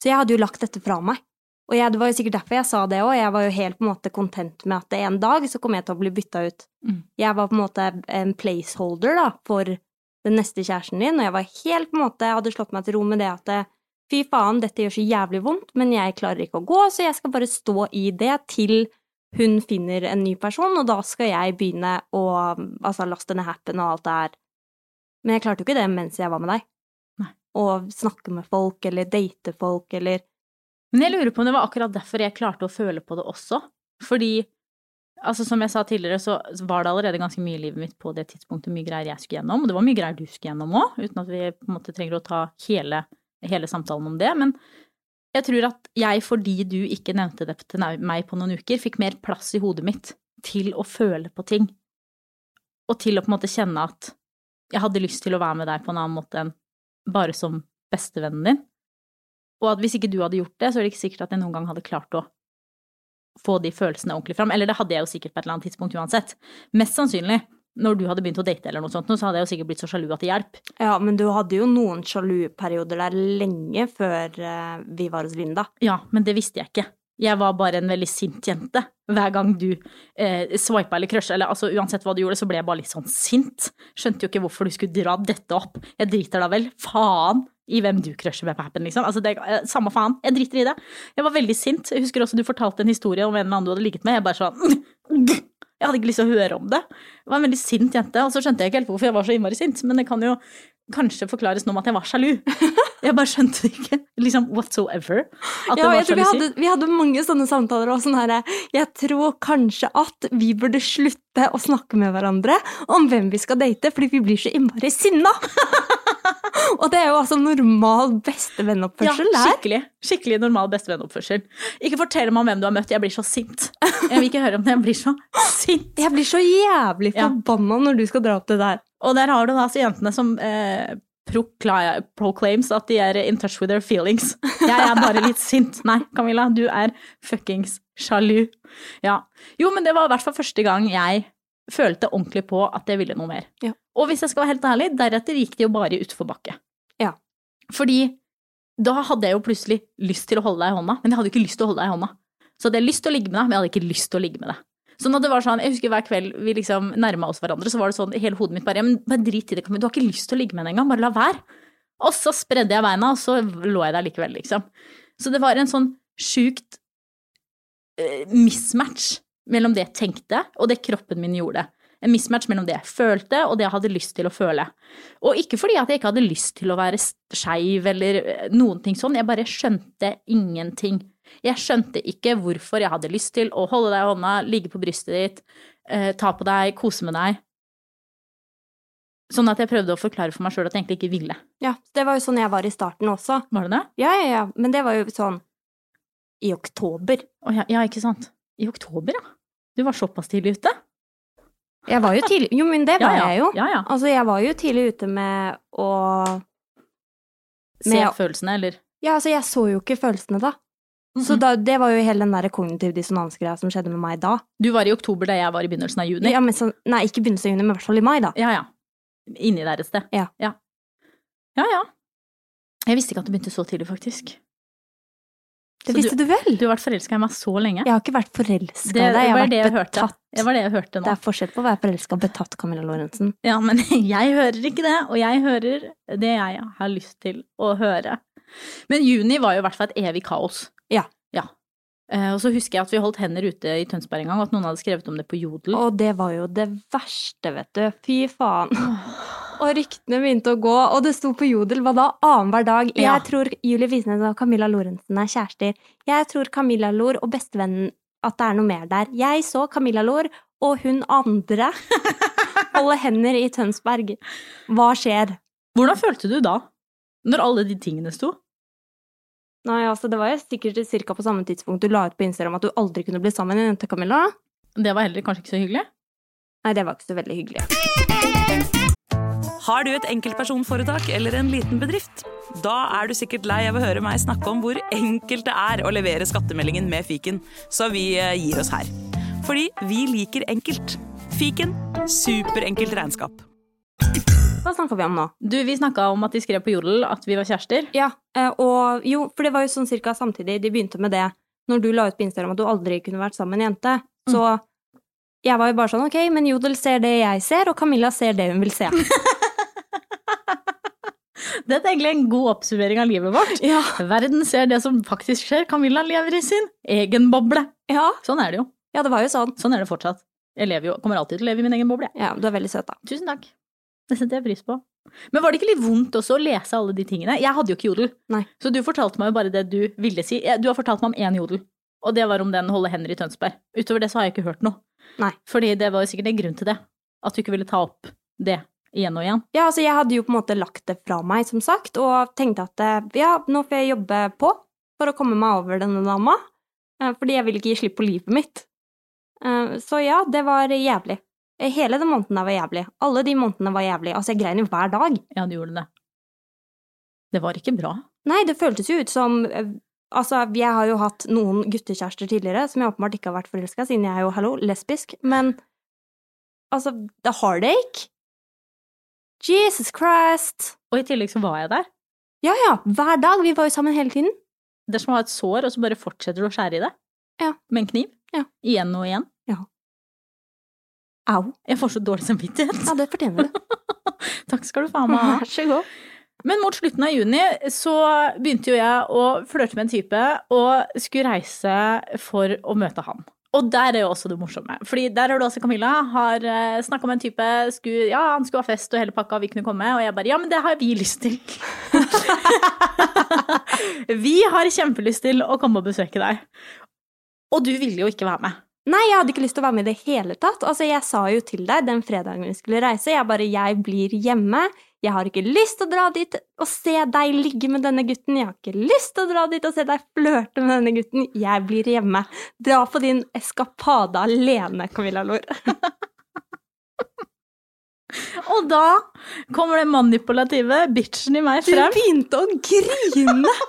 Så jeg hadde jo lagt dette fra meg. Og jeg, det var jo sikkert derfor jeg sa det òg. Jeg var jo helt på en måte content med at det en dag så kom jeg til å bli bytta ut. Mm. Jeg var på en måte en placeholder da, for den neste kjæresten din, og jeg var helt på en måte, jeg hadde slått meg til ro med det at fy faen, dette gjør så jævlig vondt, men jeg klarer ikke å gå, så jeg skal bare stå i det til hun finner en ny person, og da skal jeg begynne å altså, laste ned happen og alt det her. Men jeg klarte jo ikke det mens jeg var med deg. Nei. Å snakke med folk, eller date folk, eller Men jeg lurer på om det var akkurat derfor jeg klarte å føle på det også. Fordi, altså som jeg sa tidligere, så var det allerede ganske mye i livet mitt på det tidspunktet, mye greier jeg skulle gjennom, og det var mye greier du skulle gjennom òg, uten at vi på en måte trenger å ta hele, hele samtalen om det. Men jeg tror at jeg, fordi du ikke nevnte det til meg på noen uker, fikk mer plass i hodet mitt til å føle på ting. Og til å på en måte kjenne at jeg hadde lyst til å være med deg på en annen måte enn bare som bestevennen din. Og at hvis ikke du hadde gjort det, så er det ikke sikkert at jeg noen gang hadde klart å få de følelsene ordentlig fram. Eller det hadde jeg jo sikkert på et eller annet tidspunkt uansett. Mest sannsynlig, når du hadde begynt å date eller noe sånt, så hadde jeg jo sikkert blitt så sjalu at det hjalp. Ja, men du hadde jo noen sjaluperioder der lenge før eh, vi var hos Linda. Ja, men det visste jeg ikke. Jeg var bare en veldig sint jente. Hver gang du eh, swipa eller crusha, eller altså uansett hva du gjorde, så ble jeg bare litt sånn sint. Skjønte jo ikke hvorfor du skulle dra dette opp. Jeg driter da vel faen i hvem du crusher med på liksom. Altså, det, eh, samme faen. Jeg driter i det. Jeg var veldig sint. Jeg husker også du fortalte en historie om en eller annen du hadde ligget med. Jeg bare sånn Jeg hadde ikke lyst til å høre om det. Jeg var en veldig sint jente, og så skjønte jeg ikke helt hvorfor jeg var så innmari sint, men det kan jo kanskje forklares nå med at jeg var sjalu. Jeg bare skjønte det ikke, liksom whatsoever. At det Ja, jeg tror vi hadde, vi hadde mange sånne samtaler og sånn herre Jeg tror kanskje at vi burde slutte å snakke med hverandre om hvem vi skal date, fordi vi blir så innmari sinna! og det er jo altså normal bestevennoppførsel ja, skikkelig, skikkelig normal bestevennoppførsel. Ikke fortell meg om hvem du har møtt, jeg blir så sint. Jeg vil ikke høre om det, jeg blir så sint. Jeg blir så jævlig Ja. når du skal dra opp det der. Og der har du da altså jentene som eh, proclaims at de er in touch with their feelings. Jeg er bare litt sint. Nei, Camilla, du er fuckings sjalu. Ja. Jo, men det var i hvert fall første gang jeg følte ordentlig på at jeg ville noe mer. Ja. Og hvis jeg skal være helt ærlig, deretter gikk det jo bare i utforbakke. Ja. Fordi da hadde jeg jo plutselig lyst til å holde deg i hånda, men jeg hadde jo ikke lyst til å holde deg i hånda. Så hadde jeg lyst til å ligge med deg, men jeg hadde ikke lyst til å ligge med deg. Så når det var sånn, jeg husker hver kveld vi liksom nærma oss hverandre, så var det sånn i hele hodet mitt bare, ja, men bare drit i det, Camilla, du har ikke lyst til å ligge med henne engang, bare la være. Og så spredde jeg beina, og så lå jeg der likevel, liksom. Så det var en sånn sjukt eh, mismatch mellom det jeg tenkte, og det kroppen min gjorde. En mismatch mellom det jeg følte, og det jeg hadde lyst til å føle. Og ikke fordi at jeg ikke hadde lyst til å være skeiv eller eh, noen ting sånn, jeg bare skjønte ingenting. Jeg skjønte ikke hvorfor jeg hadde lyst til å holde deg i hånda, ligge på brystet ditt, eh, ta på deg, kose med deg. Sånn at jeg prøvde å forklare for meg sjøl at jeg egentlig ikke ville. Ja, det var jo sånn jeg var i starten også. Var det det? Ja, ja, ja, men det var jo sånn i oktober. Å ja, ja, ikke sant. I oktober, ja. Du var såpass tidlig ute. Jeg var jo tidlig Jo, men det var ja. jeg jo. Ja, ja. Altså, jeg var jo tidlig ute med å Se følelsene, eller Ja, altså, jeg så jo ikke følelsene da. Så Mhm. da, det var jo hele den der kognitiv dissonans-greia som skjedde med meg da. Du var i oktober da jeg var i begynnelsen av juni. Ja, men så, nei, ikke begynnelsen av juni, men i hvert fall i mai, da. Ja, ja. Inni der et sted. Ja. ja. Ja, ja. Jeg visste ikke at det begynte så tidlig, faktisk. Det Så visste du, vel? Du har vært forelska i meg så lenge. Jeg har ikke vært forelska i deg, jeg har har det vært jeg betatt. Det var det jeg hørte nå. Det er forskjell på å være forelska og betatt, Camilla Lorentzen. Ja, men jeg hører ikke det, og jeg hører det jeg har lyst til å høre. Men juni var jo i hvert fall et evig kaos. Ja. Ja. Eh, Og så husker jeg at vi holdt hender ute i Tønsberg en gang, og at noen hadde skrevet om det på Jodel. Og det var jo det verste, vet du. Fy faen. Og ryktene begynte å gå, og det sto på Jodel hva da? Annenhver dag. Jeg Ja. tror Julie Visnes og Camilla Lorentzen er kjærester. Jeg tror Camilla Lor og bestevennen at det er noe mer der. Jeg så Camilla Lor og hun andre holde hender i Tønsberg. Hva skjer? Hvordan følte du da? Når alle de tingene sto? Nei, altså, det var jo sikkert cirka på samme tidspunkt du la ut på Instagram at du aldri kunne bli sammen med en jente, Camilla. Det var heller kanskje ikke så hyggelig. Nei, det var ikke så veldig hyggelig. Har du et enkeltpersonforetak eller en liten bedrift? Da er du sikkert lei av å høre meg snakke om hvor enkelt det er å levere skattemeldingen med fiken, så vi eh, gir oss her. Fordi vi liker enkelt. Fiken superenkelt regnskap. Hva snakker vi om nå? Du, vi snakka om at de skrev på Jodel at vi var kjærester. Ja, eh, og jo, for det var jo sånn cirka samtidig de begynte med det. Når du la ut på Instagram at du aldri kunne vært sammen med en jente, så jeg var jo bare sånn ok, men Jodel ser det jeg ser, og Camilla ser det hun vil se. Dette er egentlig en god oppsummering av livet vårt. Ja. Verden ser det som faktisk skjer. Camilla lever i sin egen boble. Ja, Sånn er det jo. ja det var jo sånn. Sånn er det fortsatt. Jeg lever jo, kommer alltid til å leve i min egen boble. Ja, du er veldig søt, da. Tusen takk. Det setter jeg pris på. Men var det ikke litt vondt også å lese alle de tingene? Jeg hadde jo ikke jodel. Nei. Så du fortalte meg jo bare det du ville si. Du har fortalt meg om én jodel, og det var om den holde hender i Tønsberg. Utover det så har jeg ikke hørt noe. Nei. Fordi det var jo sikkert en grunn til det. At du ikke ville ta opp det igjen og igjen. Ja, altså jeg hadde jo på en måte lagt det fra meg, som sagt, og tenkte at eh, ja, nå får jeg jobbe på for å komme meg over denne dama, eh, fordi jeg vil ikke gi slipp på livet mitt. Eh, Så ja, det var jævlig. Hele den måneden der var jævlig. Alle de månedene var jævlig. Altså, jeg grein jo hver dag. Ja, du gjorde det. Det var ikke bra. Nei, det føltes jo ut som Altså, jeg har jo hatt noen guttekjærester tidligere som jeg åpenbart ikke har vært forelska, siden jeg er jo, hallo, lesbisk, men altså, the heartache Jesus Christ! Og i tillegg så var jeg der. Ja, ja, hver dag. Vi var jo sammen hele tiden. Det er som å ha et sår, og så bare fortsetter du å skjære i det. Ja. Med en kniv. Ja. Igjen og igjen. Ja. Au. Jeg får så dårlig samvittighet. Ja, det fortjener du. Takk skal du faen meg ha. Vær så god. Men mot slutten av juni så begynte jo jeg å flørte med en type og skulle reise for å møte han. Og der er jo også det morsomme. Fordi der har du også Camilla har uh, snakka med en type skulle, Ja, han skulle ha fest og hele pakka, vi kunne komme. Og jeg bare Ja, men det har vi lyst til. vi har kjempelyst til å komme og besøke deg. Og du ville jo ikke være med. Nei, jeg hadde ikke lyst til å være med i det hele tatt. Altså, jeg sa jo til deg den fredagen vi skulle reise, jeg bare 'jeg blir hjemme'. Jeg har ikke lyst til å dra dit og se deg ligge med denne gutten. Jeg har ikke lyst til å dra dit og se deg flørte med denne gutten. Jeg blir hjemme. Dra på din eskapade alene, Camilla Lor. og da kommer det manipulative bitchen i meg frem. Du begynte å grine!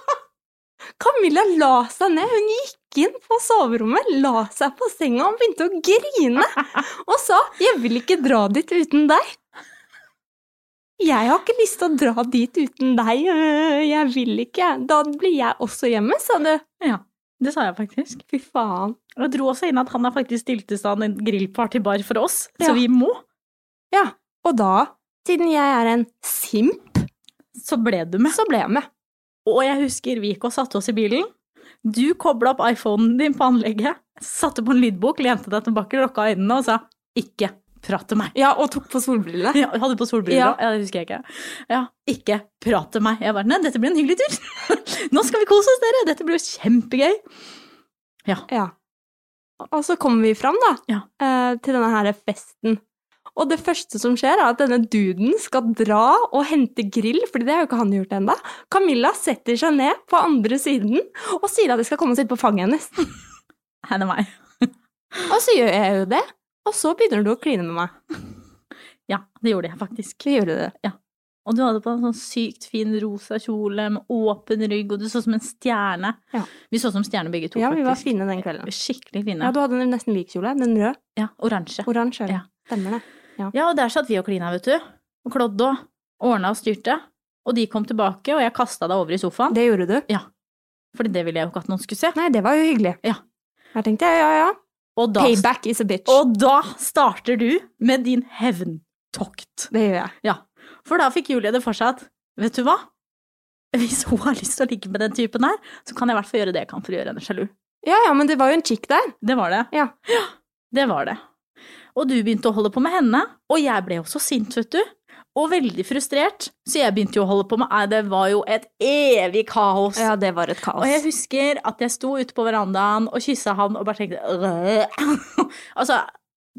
Camilla la seg ned. Hun gikk inn på soverommet, la seg på senga og begynte å grine. Og sa 'Jeg vil ikke dra dit uten deg'. Jeg har ikke lyst til å dra dit uten deg. øh, Jeg vil ikke. Da blir jeg også hjemme, sa du. Ja, det sa jeg faktisk. Fy faen. Og jeg dro også inn at han har faktisk stilt i stand en grillpartybar for oss, Ja. så vi må. Ja. Og da, siden jeg er en simp, Så ble du med. så ble jeg med. Og jeg husker vi gikk og satte oss i bilen. Du kobla opp iPhonen din på anlegget, satte på en lydbok, lente deg tilbake, lukka øynene og sa 'ikke prat til meg'. Ja, og tok på solbrillene. Ja, hadde på solbriller Ja. ja, det husker jeg ikke. Ja, ikke prat til meg. Jeg bare 'nei, dette blir en hyggelig tur'. Nå skal vi kose oss, dere! Dette blir kjempegøy. Ja. Ja. Og så kommer vi fram, da, Ja. eh, til denne her festen. Og det første som skjer, er at denne duden skal dra og hente grill, fordi det har jo ikke han gjort ennå. Camilla setter seg ned på andre siden og sier at jeg skal komme og sitte på fanget hennes. Henne meg. Og så gjør jeg jo det, og så begynner du å kline med meg. Ja, det gjorde jeg faktisk. Så gjorde det. Ja. Og du hadde på en sånn sykt fin rosa kjole med åpen rygg, og du så som en stjerne. Ja. Vi så som stjerner begge to, Ja, vi var faktisk. fine den kvelden. Skikkelig fine. Ja, du hadde en nesten lik kjole. Den røde. Ja, oransje. Oransje. Ja. Stemmer det. Ja, og der satt vi og klina, vet du. Og klådde og ordna og styrte. Og de kom tilbake, og jeg kasta deg over i sofaen. Det gjorde du. Ja. Fordi det ville jeg jo ikke at noen skulle se. Nei, det var jo hyggelig. Ja. Her tenkte jeg ja, ja. Da, Payback is a bitch. og da starter du med din hevntokt. Det gjør jeg. Ja. For da fikk Julie det for seg at, vet du hva? Hvis hun har lyst til å ligge med den typen her, så kan jeg i hvert fall gjøre det jeg kan for å gjøre henne sjalu. Ja, ja, men det var jo en chick der. Det var det. Ja. det var det. Og du begynte å holde på med henne, og jeg ble også sint, vet du. Og veldig frustrert, så jeg begynte jo å holde på med Nei, det var jo et evig kaos. Ja, det var et kaos. Og jeg husker at jeg sto ute på verandaen og kyssa han og bare tenkte Altså,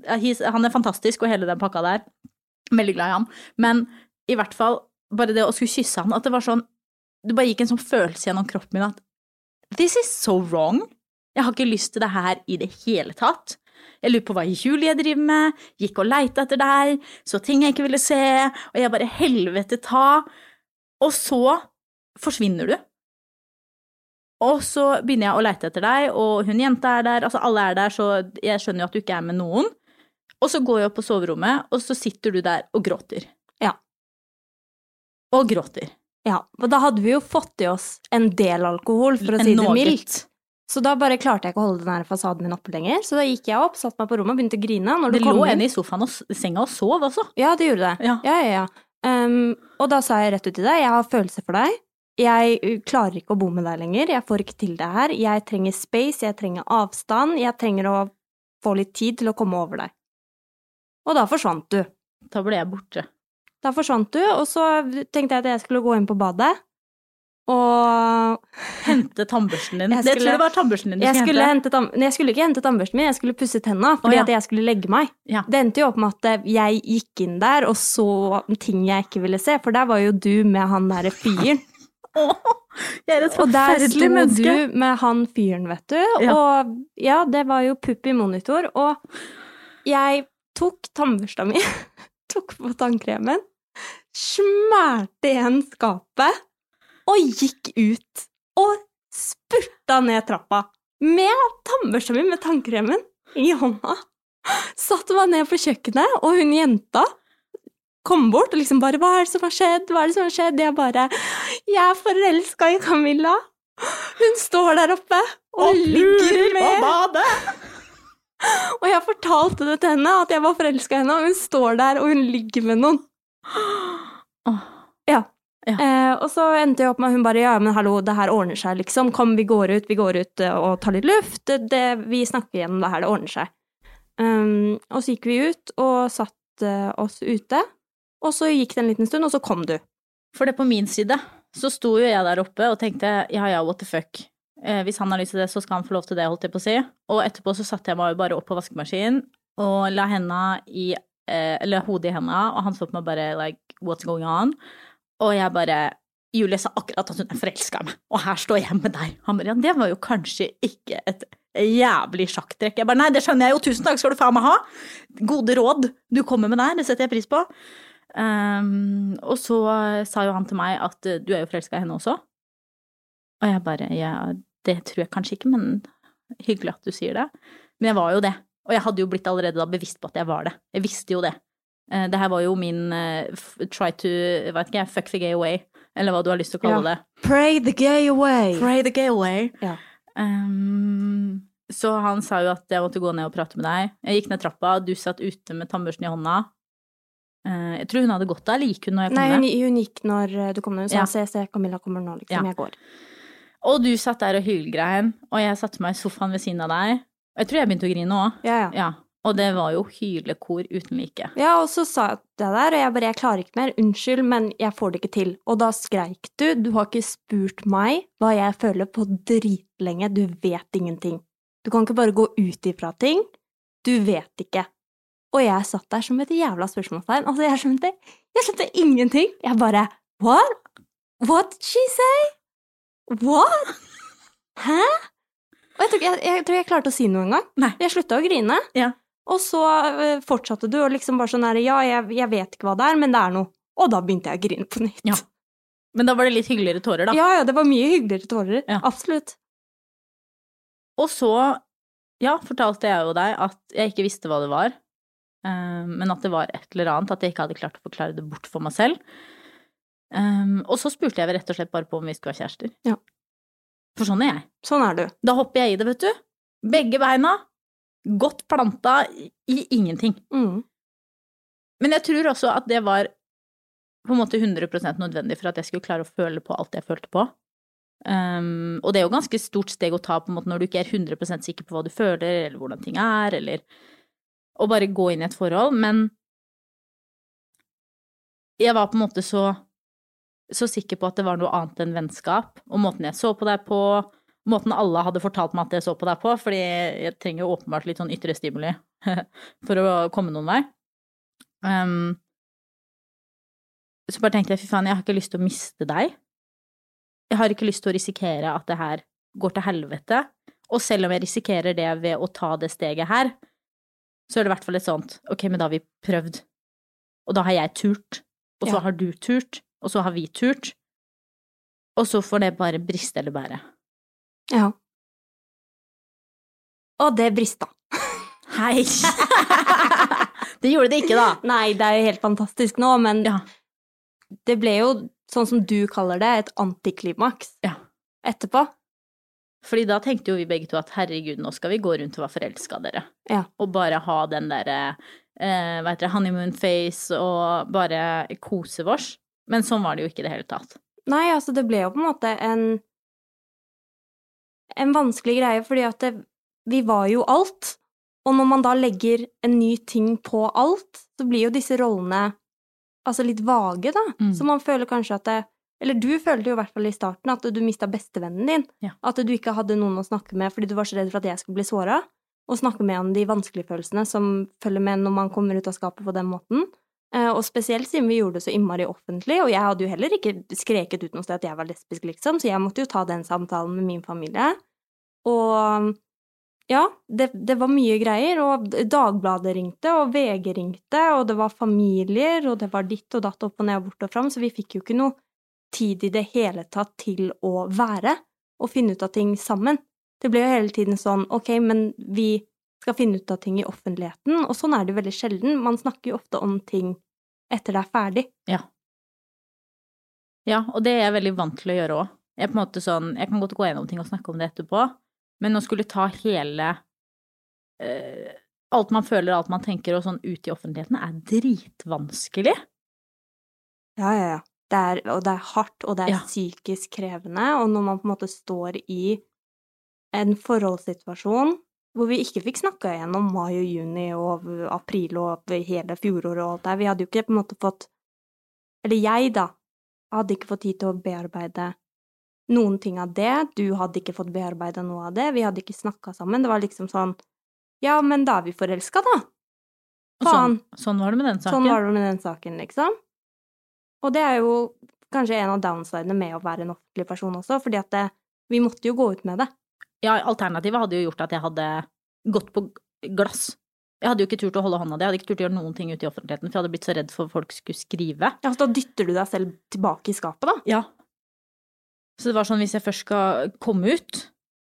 han er fantastisk og hele den pakka der. Veldig glad i han. Men i hvert fall bare det å skulle kysse han, at det var sånn Det bare gikk en sånn følelse gjennom kroppen min at This is so wrong. Jeg har ikke lyst til det her i det hele tatt. Jeg lurer på hva Julie driver med, gikk og leita etter deg, så ting jeg ikke ville se, og jeg bare helvete ta. Og så forsvinner du. Og så begynner jeg å leite etter deg, og hun jenta er der, altså alle er der, så jeg skjønner jo at du ikke er med noen. Og så går jeg opp på soverommet, og så sitter du der og gråter. Ja. Og gråter. Ja, og da hadde vi jo fått i oss en del alkohol, for å En si det mildt. Så da bare klarte jeg ikke å holde den her fasaden min oppe lenger. Så da gikk jeg opp, satte meg på rommet og begynte å grine. Når Det du kom lå inn- en i sofaen og senga og sov også. Ja, det gjorde det. Ja. Ja, ja, ja. Um, og da sa jeg rett ut til deg, jeg har følelser for deg. Jeg klarer ikke å bo med deg lenger. Jeg får ikke til det her. Jeg trenger space, jeg trenger avstand. Jeg trenger å få litt tid til å komme over deg. Og da forsvant du. Da ble jeg borte. Da forsvant du, og så tenkte jeg at jeg skulle gå inn på badet. Og Hente tannbørsten din. Skulle, Det tror jeg var tannbørsten din du jeg skulle hente. hente Nei, jeg skulle ikke hente tannbørsten min, jeg skulle pusse tenna fordi oh, ja. at jeg skulle legge meg. Ja. Det endte jo opp med at jeg gikk inn der og så ting jeg ikke ville se, for der var jo du med han derre fyren. oh, jeg er et Og der sto du med han fyren, vet du. Ja. Og ja, det var jo pupp i monitor. Og jeg tok tannbørsta mi, tok på tannkremen, smærte igjen skapet og gikk ut. Og spurta ned trappa med tannbørsta mi med tannkremen i hånda. Satte meg ned på kjøkkenet, og hun jenta kom bort og liksom bare 'Hva er det som har skjedd?' Hva er det som har skjedd? Jeg bare 'Jeg er forelska i Camilla'. Hun står der oppe og, ligger med badet! Og jeg fortalte det til henne, at jeg var forelska i henne, og hun står der og hun ligger med noen. Ja. Ja. Eh, og så endte jeg opp med at hun bare ja, men hallo, det her ordner seg, liksom. Kom, vi går ut, vi går ut eh, og tar litt luft. Det, det, vi snakker igjennom det her, det ordner seg. Um, og så gikk vi ut og satt eh, oss ute. Og så gikk det en liten stund, og så kom du. For det på min side så sto jo jeg der oppe og tenkte ja ja, what the fuck. Eh, hvis han har lyst til det, så skal han få lov til det, holdt jeg på å si. Og etterpå så satte jeg meg jo bare opp på vaskemaskinen og la henda i eh, Eller hodet i henda, og han så på meg bare like what's going on? Og jeg bare Julie sa akkurat at hun er forelska i meg, og her står jeg med deg. Han bare ja, det var jo kanskje ikke et jævlig sjakktrekk. Jeg bare nei, det skjønner jeg jo, tusen takk skal du faen meg ha. Gode råd du kommer med der, det setter jeg pris på. Um, og så sa jo han til meg at eh, du er jo forelska i henne også. Og jeg bare ja, det tror jeg kanskje ikke, men hyggelig at du sier det. Men jeg var jo det. Og jeg hadde jo blitt allerede da bevisst på at jeg var det. Jeg visste jo det. Eh, Det her var jo min eh, try to, vet ikke fuck the gay away, eller hva du har lyst til å kalle Ja. det. Pray the gay away. Pray the gay away. Ja. Um, så han sa jo at jeg måtte gå ned og prate med deg. Jeg gikk ned trappa, du satt ute med tannbørsten i hånda. Eh, jeg tror hun hadde gått der, eller gikk hun når jeg kom Nei, ned? hun, hun gikk når du kom ned. Hun sa Ja. se, se, Camilla kommer nå, liksom. Ja. Jeg går. Og du satt der og hylgrein, og jeg satte meg i sofaen ved siden av deg. Jeg tror jeg begynte å grine òg. Ja, ja. Ja. Og det var jo hylekor uten like. Ja, og så sa jeg det der, og jeg bare 'jeg klarer ikke mer', unnskyld, men jeg får det ikke til. Og da skreik du 'du har ikke spurt meg hva jeg føler på dritlenge, du vet ingenting'. Du kan ikke bare gå ut ifra ting. Du vet ikke. Og jeg satt der som et jævla spørsmålstegn. Altså, jeg skjønte, jeg skjønte ingenting. Jeg bare What? What did she say? What? Hæ? Og jeg tror, jeg, jeg tror jeg klarte å si noe engang. Nei. Jeg slutta å grine. Ja. Og så eh, fortsatte du, og liksom bare sånn her Ja, jeg, jeg vet ikke hva det er, men det er noe. Og da begynte jeg å grine på nytt. Ja. Men da var det litt hyggeligere tårer, da. ja, ja, det var mye hyggeligere tårer. Ja. Absolutt. Og så, ja, fortalte jeg jo deg at jeg ikke visste hva det var, eh, men at det var et eller annet, at jeg ikke hadde klart å forklare det bort for meg selv. Um, og så spurte jeg rett og slett bare på om vi skulle være kjærester. Ja. For sånn er jeg. Sånn er du. Da hopper jeg i det, vet du. Begge beina. Godt planta i, ingenting. Mm. Men jeg tror også at det var på en måte 100% nødvendig for at jeg skulle klare å føle på alt jeg følte på. Um, og det er jo ganske stort steg å ta på en måte når du ikke er 100% sikker på hva du føler, eller hvordan ting er, eller å bare gå inn i et forhold. Men jeg var på en måte så, så sikker på at det var noe annet enn vennskap, og måten jeg så på deg på, måten alle hadde fortalt meg at jeg så på deg på, fordi jeg trenger jo åpenbart litt sånn ytre stimuli for å komme noen vei. Um, så bare tenkte jeg, fy faen, jeg har ikke lyst til å miste deg. Jeg har ikke lyst til å risikere at det her går til helvete. Og selv om jeg risikerer det ved å ta det steget her, så er det i hvert fall et sånt, ok, men da har vi prøvd. Og da har jeg turt, og så Ja. har du turt, og så har vi turt. Og så får det bare briste eller bære. Ja. Og det brista. Hei! det gjorde det ikke, da. Nei, det er jo helt fantastisk nå, men Ja. det ble jo, sånn som du kaller det, et antiklimaks Ja. etterpå. Fordi da tenkte jo vi begge to at herregud, nå skal vi gå rundt og være forelska, dere. Ja. Og bare ha den derre eh, hva heter det, honeymoon face og bare kose vårs. Men sånn var det jo ikke i det hele tatt. Nei, altså, det ble jo på en måte en en vanskelig greie, fordi at det, vi var jo alt. Og når man da legger en ny ting på alt, så blir jo disse rollene altså litt vage, da. Mm. Så man føler kanskje at det Eller du følte jo i hvert fall i starten at du mista bestevennen din. Ja. At du ikke hadde noen å snakke med fordi du var så redd for at jeg skulle bli såra. Og snakke med om de vanskelige følelsene som følger med når man kommer ut av skapet på den måten. Eh, Og spesielt siden vi gjorde det så innmari offentlig, og jeg hadde jo heller ikke skreket ut noe sted at jeg var lesbisk, liksom, så jeg måtte jo ta den samtalen med min familie. Og ja, det, det var mye greier, og Dagbladet ringte, og VG ringte, og det var familier, og det var ditt og datt opp og ned og bort og fram, så vi fikk jo ikke noe tid i det hele tatt til å være og finne ut av ting sammen. Det ble jo hele tiden sånn, ok, men vi skal finne ut av ting i offentligheten, og sånn er det jo veldig sjelden. Man snakker jo ofte om ting etter det er ferdig. Ja. Ja, og det er jeg veldig vant til å gjøre òg. Jeg sånn, jeg kan godt gå gjennom ting og snakke om det etterpå, men å skulle ta hele uh, Alt man føler, alt man tenker og sånn ut i offentligheten, er dritvanskelig. Ja, ja, ja. det er, og det er hardt, og det er Ja. psykisk krevende, og når man på en måte står i en forholdssituasjon hvor vi ikke fikk snakka igjennom mai og juni og april og hele fjoråret og alt det her, vi hadde jo ikke på en måte fått Eller jeg, da, hadde ikke fått tid til å bearbeide noen ting av det, du hadde ikke fått bearbeida noe av det, vi hadde ikke snakka sammen, det var liksom sånn Ja, men da er vi forelska, da. Og sånn, sånn var det med den saken. Sånn var det med den saken, liksom. Og det er jo kanskje en av downsidene med å være en offentlig person også, fordi at det, vi måtte jo gå ut med det. Ja, alternativet hadde jo gjort at jeg hadde gått på glass. Jeg hadde jo ikke turt å holde hånda di, jeg hadde ikke turt å gjøre noen ting ute i offentligheten, for jeg hadde blitt så redd for at folk skulle skrive. Ja, så da dytter du deg selv tilbake i skapet, da. Ja. Så det var sånn, hvis jeg først skal komme ut,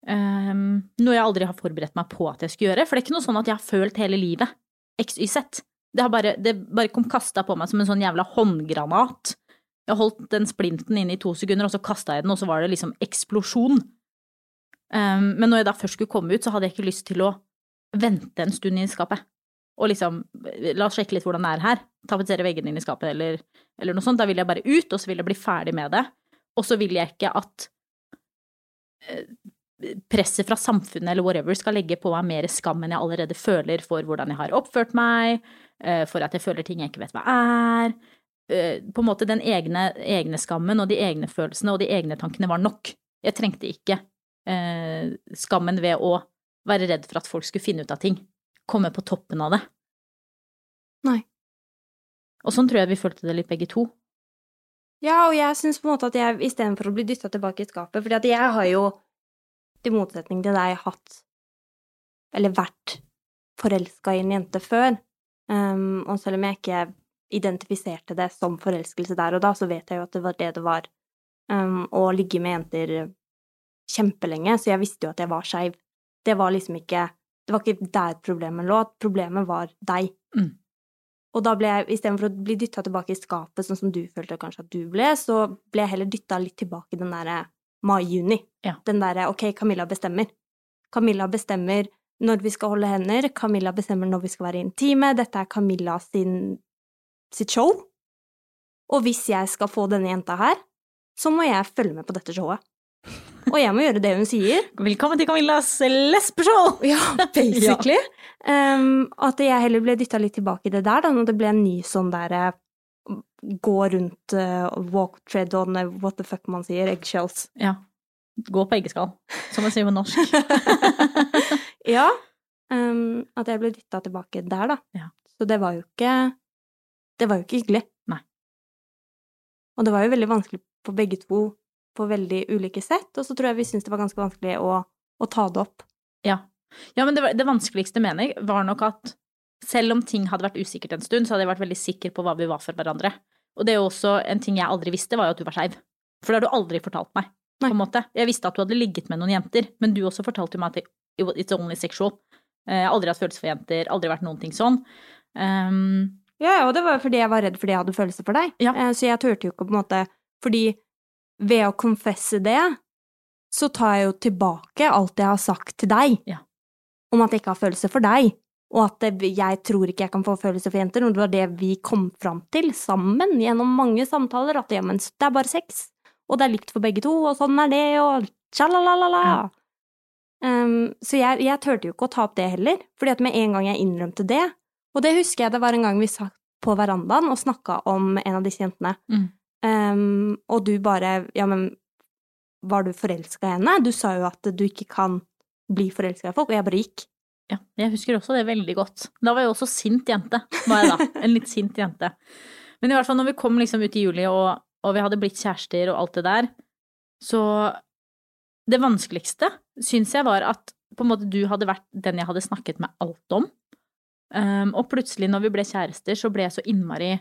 um, noe jeg aldri har forberedt meg på at jeg skulle gjøre, for det er ikke noe sånn at jeg har følt hele livet, XYZ. Det, har bare, det bare kom kasta på meg som en sånn jævla håndgranat. Jeg holdt den splinten inn i to sekunder, og så kasta jeg den, og så var det liksom eksplosjon. Um, men når jeg da først skulle komme ut, så hadde jeg ikke lyst til å vente en stund i skapet. Og liksom, la oss sjekke litt hvordan det er her. Tapetsere veggene inn i skapet, eller, eller noe sånt. Da vil jeg bare ut, og så vil jeg bli ferdig med det. Og så vil jeg ikke at eh, presset fra samfunnet eller whatever skal legge på meg mer skam enn jeg allerede føler for hvordan jeg har oppført meg, eh, for at jeg føler ting jeg ikke vet hva er. Eh, På en måte den egne, egne skammen og de egne følelsene og de egne tankene var nok. Jeg trengte ikke eh, skammen ved å være redd for at folk skulle finne ut av ting. Komme på toppen av det. Nei. Og sånn tror jeg vi følte det litt begge to. Ja, og jeg syns på en måte at jeg istedenfor å bli dytta tilbake i skapet Fordi at jeg har jo, til motsetning til deg, hatt Eller vært forelska i en jente før. Um, og selv om jeg ikke identifiserte det som forelskelse der og da, så vet jeg jo at det var det det var. Um, å ligge med jenter kjempelenge, så jeg visste jo at jeg var skeiv. Det var liksom ikke Det var ikke der problemet lå, problemet var deg. Mm. Og da ble jeg, istedenfor å bli dytta tilbake i skapet, sånn som du følte kanskje at du ble, så ble jeg heller dytta litt tilbake i den derre mai-juni. Ja. Den derre ok, Camilla bestemmer. Camilla bestemmer når vi skal holde hender, Camilla bestemmer når vi skal være intime, dette er Camilla sin, sitt show. Og hvis jeg skal få denne jenta her, så må jeg følge med på dette showet. Og jeg må gjøre det hun sier. Velkommen til Camillas lesbeshow! Ja, basically. Um, at jeg heller ble dytta litt tilbake i det der, da, når det ble en ny sånn derre gå rundt uh, walk tread on uh, what the fuck man sier, eggshells. Ja. Gå på eggeskall, som man sier på norsk. Ja. Um, at jeg ble dytta tilbake der, da. Ja. Så det var jo ikke Det var jo ikke hyggelig. Nei. Og det var jo veldig vanskelig for begge to på veldig ulike sett, og så tror jeg vi syntes det var ganske vanskelig å, å ta det opp. Ja. ja, men det, var, det vanskeligste, mener jeg, var nok at selv om ting hadde vært usikkert en stund, så hadde jeg vært veldig sikker på hva vi var for hverandre. Og det er jo også en ting jeg aldri visste, var jo at du var skeiv. For det har du aldri fortalt meg, på en måte. Jeg visste at du hadde ligget med noen jenter, men du også fortalte meg at it's only sexual. Eh, Jeg har aldri hatt følelser for jenter, aldri vært noen ting sånn. Um, Ja, ja, og det var jo fordi jeg var redd fordi jeg hadde følelser for deg. Ja. Eh, Så jeg turte jo ikke på en måte Fordi ved å konfesse det, så tar jeg jo tilbake alt jeg har sagt til deg Ja. om at jeg ikke har følelser for deg, og at det, jeg tror ikke jeg kan få følelser for jenter, og det var det vi kom fram til sammen gjennom mange samtaler, at ja, men det er bare sex, og det er likt for begge to, og sånn er det, og tjalalalala. Ja. Um, så jeg, jeg turte jo ikke å ta opp det heller, fordi at med en gang jeg innrømte det, og det husker jeg det var en gang vi satt på verandaen og snakka om en av disse jentene, Mm. Um, og du bare Ja, men var du forelska i henne? Du sa jo at du ikke kan bli forelska i folk, og jeg bare gikk. Ja, jeg husker også det veldig godt. Da var jeg også sint jente, var jeg da. En litt sint jente. Men i hvert fall når vi kom liksom ut i juli, og, og vi hadde blitt kjærester og alt det der, så det vanskeligste syns jeg var at på en måte du hadde vært den jeg hadde snakket med alt om. Um, og plutselig når vi ble kjærester, så ble jeg så innmari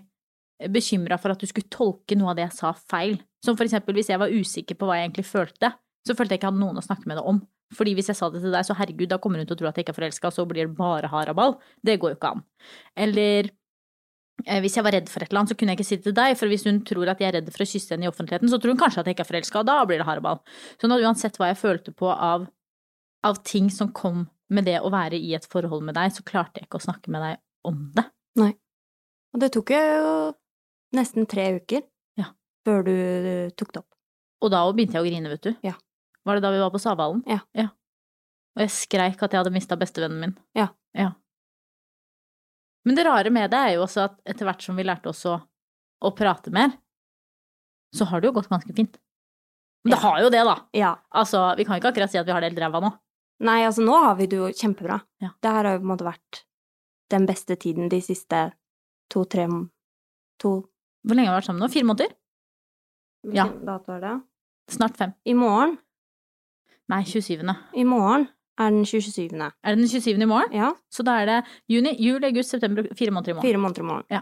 bekymra for at du skulle tolke noe av det jeg sa feil. Som for eksempel hvis jeg var usikker på hva jeg egentlig følte, så følte jeg ikke jeg hadde noen å snakke med det om. Fordi hvis jeg sa det til deg, så herregud, da kommer hun til å tro at jeg ikke er forelska, så blir det bare haraball. Det går jo ikke an. Eller eh, hvis jeg var redd for et eller annet, så kunne jeg ikke si det til deg, for hvis hun tror at jeg er redd for å kysse henne i offentligheten, så tror hun kanskje at jeg ikke er forelska, og da blir det haraball. Sånn at uansett hva jeg følte på av, av ting som kom med det å være i et forhold med deg, så klarte jeg ikke å snakke med deg om det. Og det tok jo nesten tre uker. Ja. før du tok det opp. Og da begynte jeg å grine, vet du. Ja. Var det da vi var på Savalen? Ja. Og jeg skreik at jeg hadde mista bestevennen min. Ja. ja. Men det rare med det er jo også at etter hvert som vi lærte oss å, å prate mer, så har det jo gått ganske fint. Men det Ja. har jo det, da. Ja. Altså, vi kan ikke akkurat si at vi har det helt ræva nå. Nei, altså nå har vi det jo kjempebra. Ja. Det her har jo på en måte vært den beste tiden de siste to-tre to Hvor lenge har vi vært sammen nå? Fire måneder? Ja. Hvilken dato er det? Snart fem. I morgen. Nei, 27. I morgen er den 27. Er det den 27. i morgen? Ja, Så da er det juni, juli, august, september, fire måneder i morgen. fire måneder i morgen. Ja.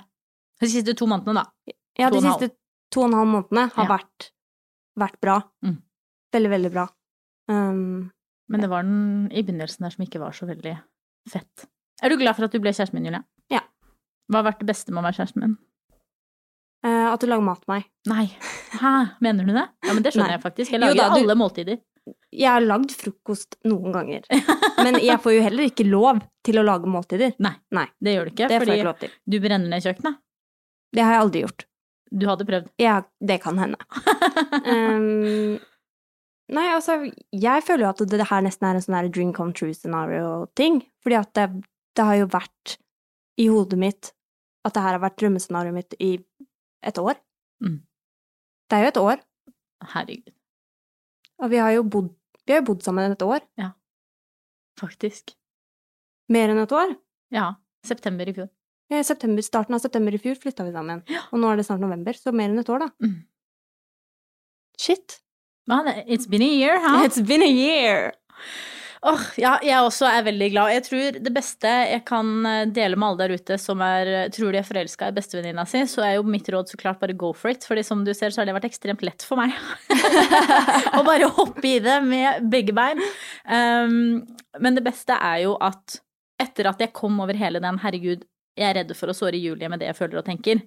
De siste to månedene, da. Ja, de siste to og en halv månedene har Ja. vært, vært bra. Mm. Veldig, veldig bra. Um, Men det var den i begynnelsen der som ikke var så veldig fett. Er du glad for at du ble kjæresten min, Julie? Ja. Hva har vært det beste med å være kjæresten min? At du lager mat til meg. Nei. Hæ, mener du det? Ja, men det skjønner Nei. jeg faktisk. Jeg Jo lager da, du- alle måltider. Jeg har lagd frokost noen ganger, men jeg får jo heller ikke lov til å lage måltider. Nei, Nei. det gjør du ikke, Det fordi ikke du brenner ned kjøkkenet. Det har jeg aldri gjort. Du hadde prøvd. Ja, det kan hende. Um, nei, altså, jeg føler jo at det her nesten er en sånn dream come true-scenario-ting. Fordi at det, det har jo vært i hodet mitt at det her har vært drømmescenarioet mitt i et år. Mm. Det er jo et år, Herregud, og vi har jo bodd, vi har jo bodd sammen et år. Ja. faktisk. Mer enn et år. Ja. September i fjor. Ja, I september, starten av september i fjor flytta vi sammen, Ja. og nå er det snart november, så mer enn et år, da. Mm. Shit. Man, It's been a year, huh? It's been a year! Åh, ja, jeg også er veldig glad. Jeg tror det beste jeg kan eh, dele med alle der ute som er, tror de er forelska i bestevenninna si, så er jo mitt råd så klart bare go for it. Fordi som du ser, så har det vært ekstremt lett for meg å bare hoppe i det med begge bein. Um, men det beste er jo at etter at jeg kom over hele den 'herregud, jeg er redd for å såre Julie med det jeg føler og tenker',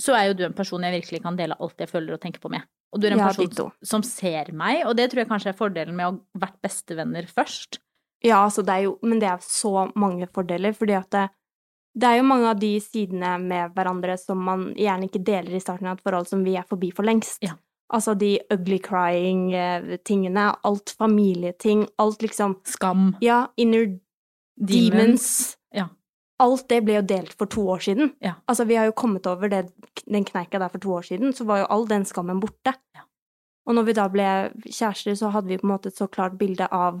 så er jo du en person jeg virkelig kan dele alt jeg føler og tenker på med. Og du er en Ja, person som ser meg, og det tror jeg kanskje er fordelen med å ha vært bestevenner først. Ja, det er jo, men det er så mange fordeler, fordi at det, det er jo mange av de sidene med hverandre som man gjerne ikke deler i starten av et forhold, som vi er forbi for lengst. Ja. Altså de ugly crying-tingene, alt familieting, alt liksom Skam. Ja, inner demons. Ja. Alt det ble jo delt for to år siden. Ja. Altså, vi har jo kommet over det, den kneika der for to år siden, så var jo all den skammen borte. Ja. Og når vi da ble kjærester, så hadde vi på en måte et så klart bilde av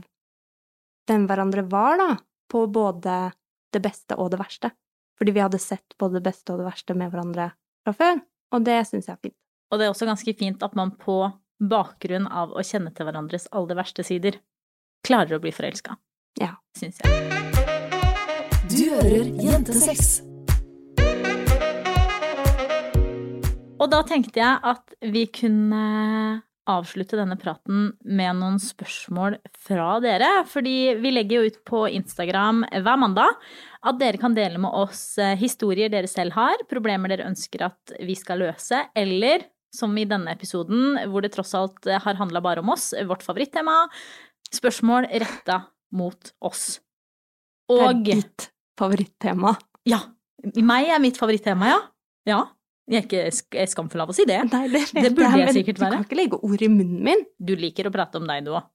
hvem hverandre var, da, på både det beste og det verste. Fordi vi hadde sett både det beste og det verste med hverandre fra før, og det syns jeg er fint. Og det er også ganske fint at man på bakgrunn av å kjenne til hverandres aller verste sider, klarer å bli forelska. Ja. Syns jeg. Du hører Jentesex. Og da tenkte jeg at vi kunne avslutte denne praten med noen spørsmål fra dere. Fordi vi legger jo ut på Instagram hver mandag at dere kan dele med oss eh, historier dere selv har, problemer dere ønsker at vi skal løse, eller som i denne episoden, hvor det tross alt eh, har handla bare om oss, vårt favorittema, spørsmål retta mot oss. Det er ditt favorittema. ja, meg er mitt favorittema, ja. Ja. Jeg er ikke sk- jeg skamfull av å si det. Nei, det, Det burde jeg men sikkert Du kan ikke legge ord i munnen min. Du liker å prate om deg, du òg.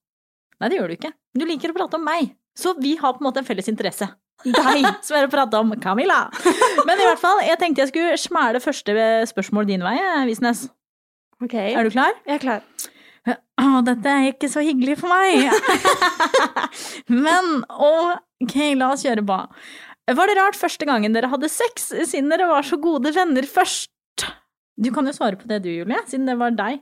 Nei, det gjør du ikke. Du liker å prate om meg. Så vi har på en måte en felles interesse. Deg. Som er å prate om Camilla. Men i hvert fall, jeg tenkte jeg skulle smæle første spørsmål din vei, eh, Visnes. Ok, Er du klar? jeg er klar. Å, dette er ikke så hyggelig for meg. Men ok, la oss kjøre på. Var det rart første gangen dere hadde sex, siden dere var så gode venner først? Du kan jo svare på det du, Julie, siden det var deg.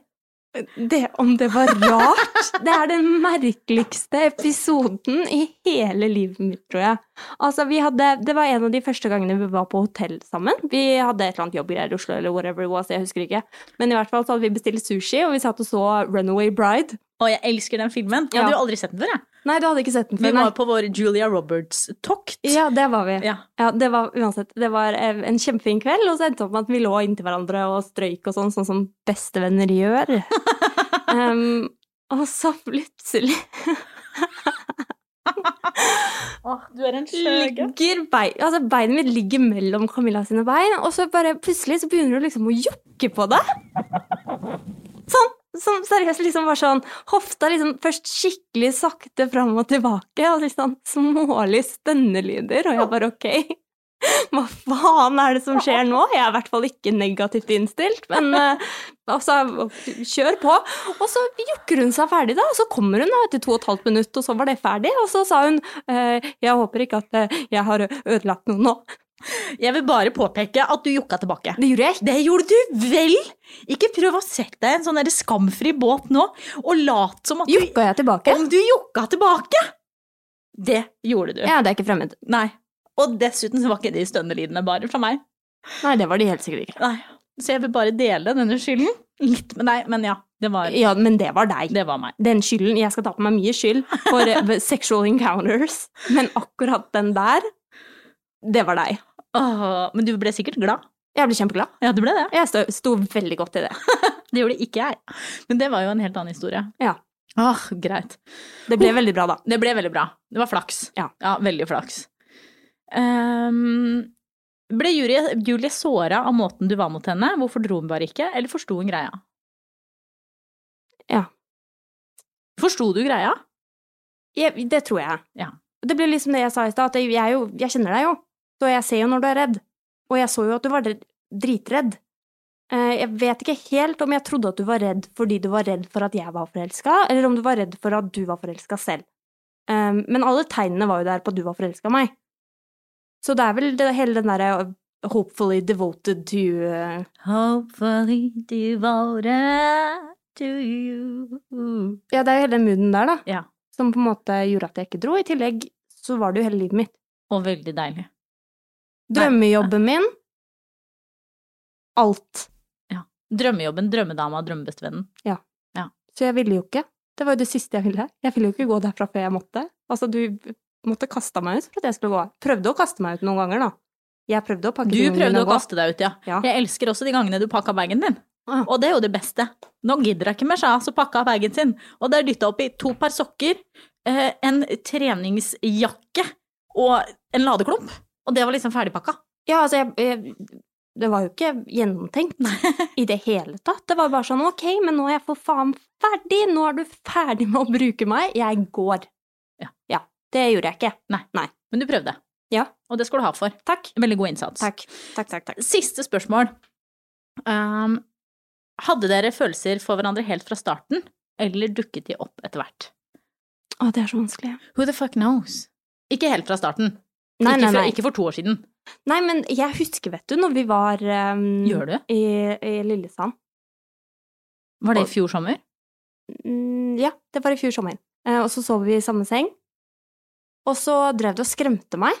Det, om det var rart? Det er den merkeligste episoden i hele livet mitt, tror jeg. Altså, vi hadde, det var en av de første gangene vi var på hotell sammen. Vi hadde et eller annet jobbgreier i Oslo, eller whatever it was, jeg husker ikke. Men i hvert fall så hadde vi bestilt sushi, og vi satt og så Runaway Bride. Og jeg elsker den filmen. Jeg hadde jo aldri sett den før, jeg. Nei, du hadde ikke sett den før, nei. var på vår Julia Roberts-tokt. Ja, det var vi. Ja. Ja, det var uansett Det var eh, en kjempefin kveld, og så endte det opp med at vi lå inntil hverandre og strøyk og sånn, sånn som bestevenner gjør. um, og så plutselig Åh, du er en ligger bein, altså Beinet mitt ligger mellom Camilla sine bein, og så bare plutselig så begynner du liksom å jokke på det. Sånn, sånn seriøst liksom var sånn Hofta liksom først skikkelig sakte fram og tilbake, og liksom sånn smålige stønnelyder, og jeg bare ok. Hva faen er det som skjer nå? Jeg er i hvert fall ikke negativt innstilt, men uh, altså, kjør på. Og så jukker hun seg ferdig, da, og så kommer hun da, etter to og et halvt minutt, og så var det ferdig, og så sa hun uh, jeg håper ikke at eh, jeg har ødelagt noe nå. Jeg vil bare påpeke at du jokka tilbake. Det gjorde jeg. Det gjorde du vel! Ikke prøv å sette deg i en sånn skamfri båt nå, og lat som at Jukka jeg tilbake? Om du jokka tilbake! Det gjorde du. Ja, det er ikke fremmed. Nei. Og dessuten så var ikke de stønnelydene bare fra meg. Nei, det var de helt sikkert ikke. Nei. Så jeg vil bare dele denne skylden litt med deg, men ja, det var, Ja, men det var deg. det var meg. Den skylden Jeg skal ta på meg mye skyld for eh, sexual encounters, men akkurat den der, det var deg. Åh, men du ble sikkert glad. Jeg ble kjempeglad. Ja, du ble det. Jeg sto, sto veldig godt i det. Det gjorde ikke jeg. Men det var jo en helt annen historie. Ja. Åh, greit. Det ble veldig bra, da. Det ble veldig bra. Det var flaks. Ja. veldig flaks. Um, ble Julie, Julie såra av måten du var mot henne? Hvorfor dro hun bare ikke, eller forsto hun greia? Ja. Forsto du greia? Jeg, det tror jeg. Ja. Det ble liksom det jeg sa i stad, at jeg, jeg, jo, jeg kjenner deg jo, så jeg ser jo når du er redd. Og jeg så jo at du var dritredd. Eh, Jeg vet ikke helt om jeg trodde at du var redd fordi du var redd for at jeg var forelska, eller om du var redd for at du var forelska selv. Eh, Men alle tegnene var jo der på at du var forelska i meg. Så det er vel det, hele den derre uh, hopefully devoted to you. Hopefully devoted to you. Ja, det er jo hele den mooden der, da, Ja, som på en måte gjorde at jeg ikke dro. I tillegg så var det jo hele livet mitt. og veldig deilig. Drømmejobben min. Alt. Drømmejobben, drømmedama, drømmebestevennen. Så jeg ville jo ikke. Det var jo det siste jeg ville. Jeg ville jo ikke gå derfra før jeg måtte. Altså, du måtte kaste meg ut for at jeg skulle gå av. Prøvde å kaste meg ut noen ganger, da. Jeg prøvde å pakke Du prøvde å gå. kaste deg ut, ja. Ja. Jeg elsker også de gangene du pakka bagen din. Ah. Og det er jo det beste. Nå gidder jeg ikke mer, sa så pakka jeg bagen sin. Og det er dytta oppi to par sokker, eh, en treningsjakke og en ladeklump. Og det var liksom ferdigpakka. Ja, altså, jeg, jeg Det var jo ikke gjennomtenkt i det hele tatt. Det var bare sånn ok, men nå er jeg for faen ferdig! Nå er du ferdig med å bruke meg. Jeg går. Ja. Ja. Det gjorde jeg ikke. Nei, Men du prøvde. Ja. Og det skal du ha for. Takk. Veldig god innsats. Takk. Takk, takk, takk. Siste spørsmål. Um, hadde dere følelser for hverandre helt fra starten, eller dukket de opp etter hvert? Å, det er så vanskelig. Who the fuck knows? Ikke helt fra starten. Nei, ikke, nei, for- nei. ikke for to år siden. Nei, men jeg husker, vet du, når vi var um, Gjør du? I, i Lillesand. Var det i fjor sommer? Mm, ja, det var i fjor sommer. Uh, og så sov vi i samme seng. Og så drev du og skremte meg.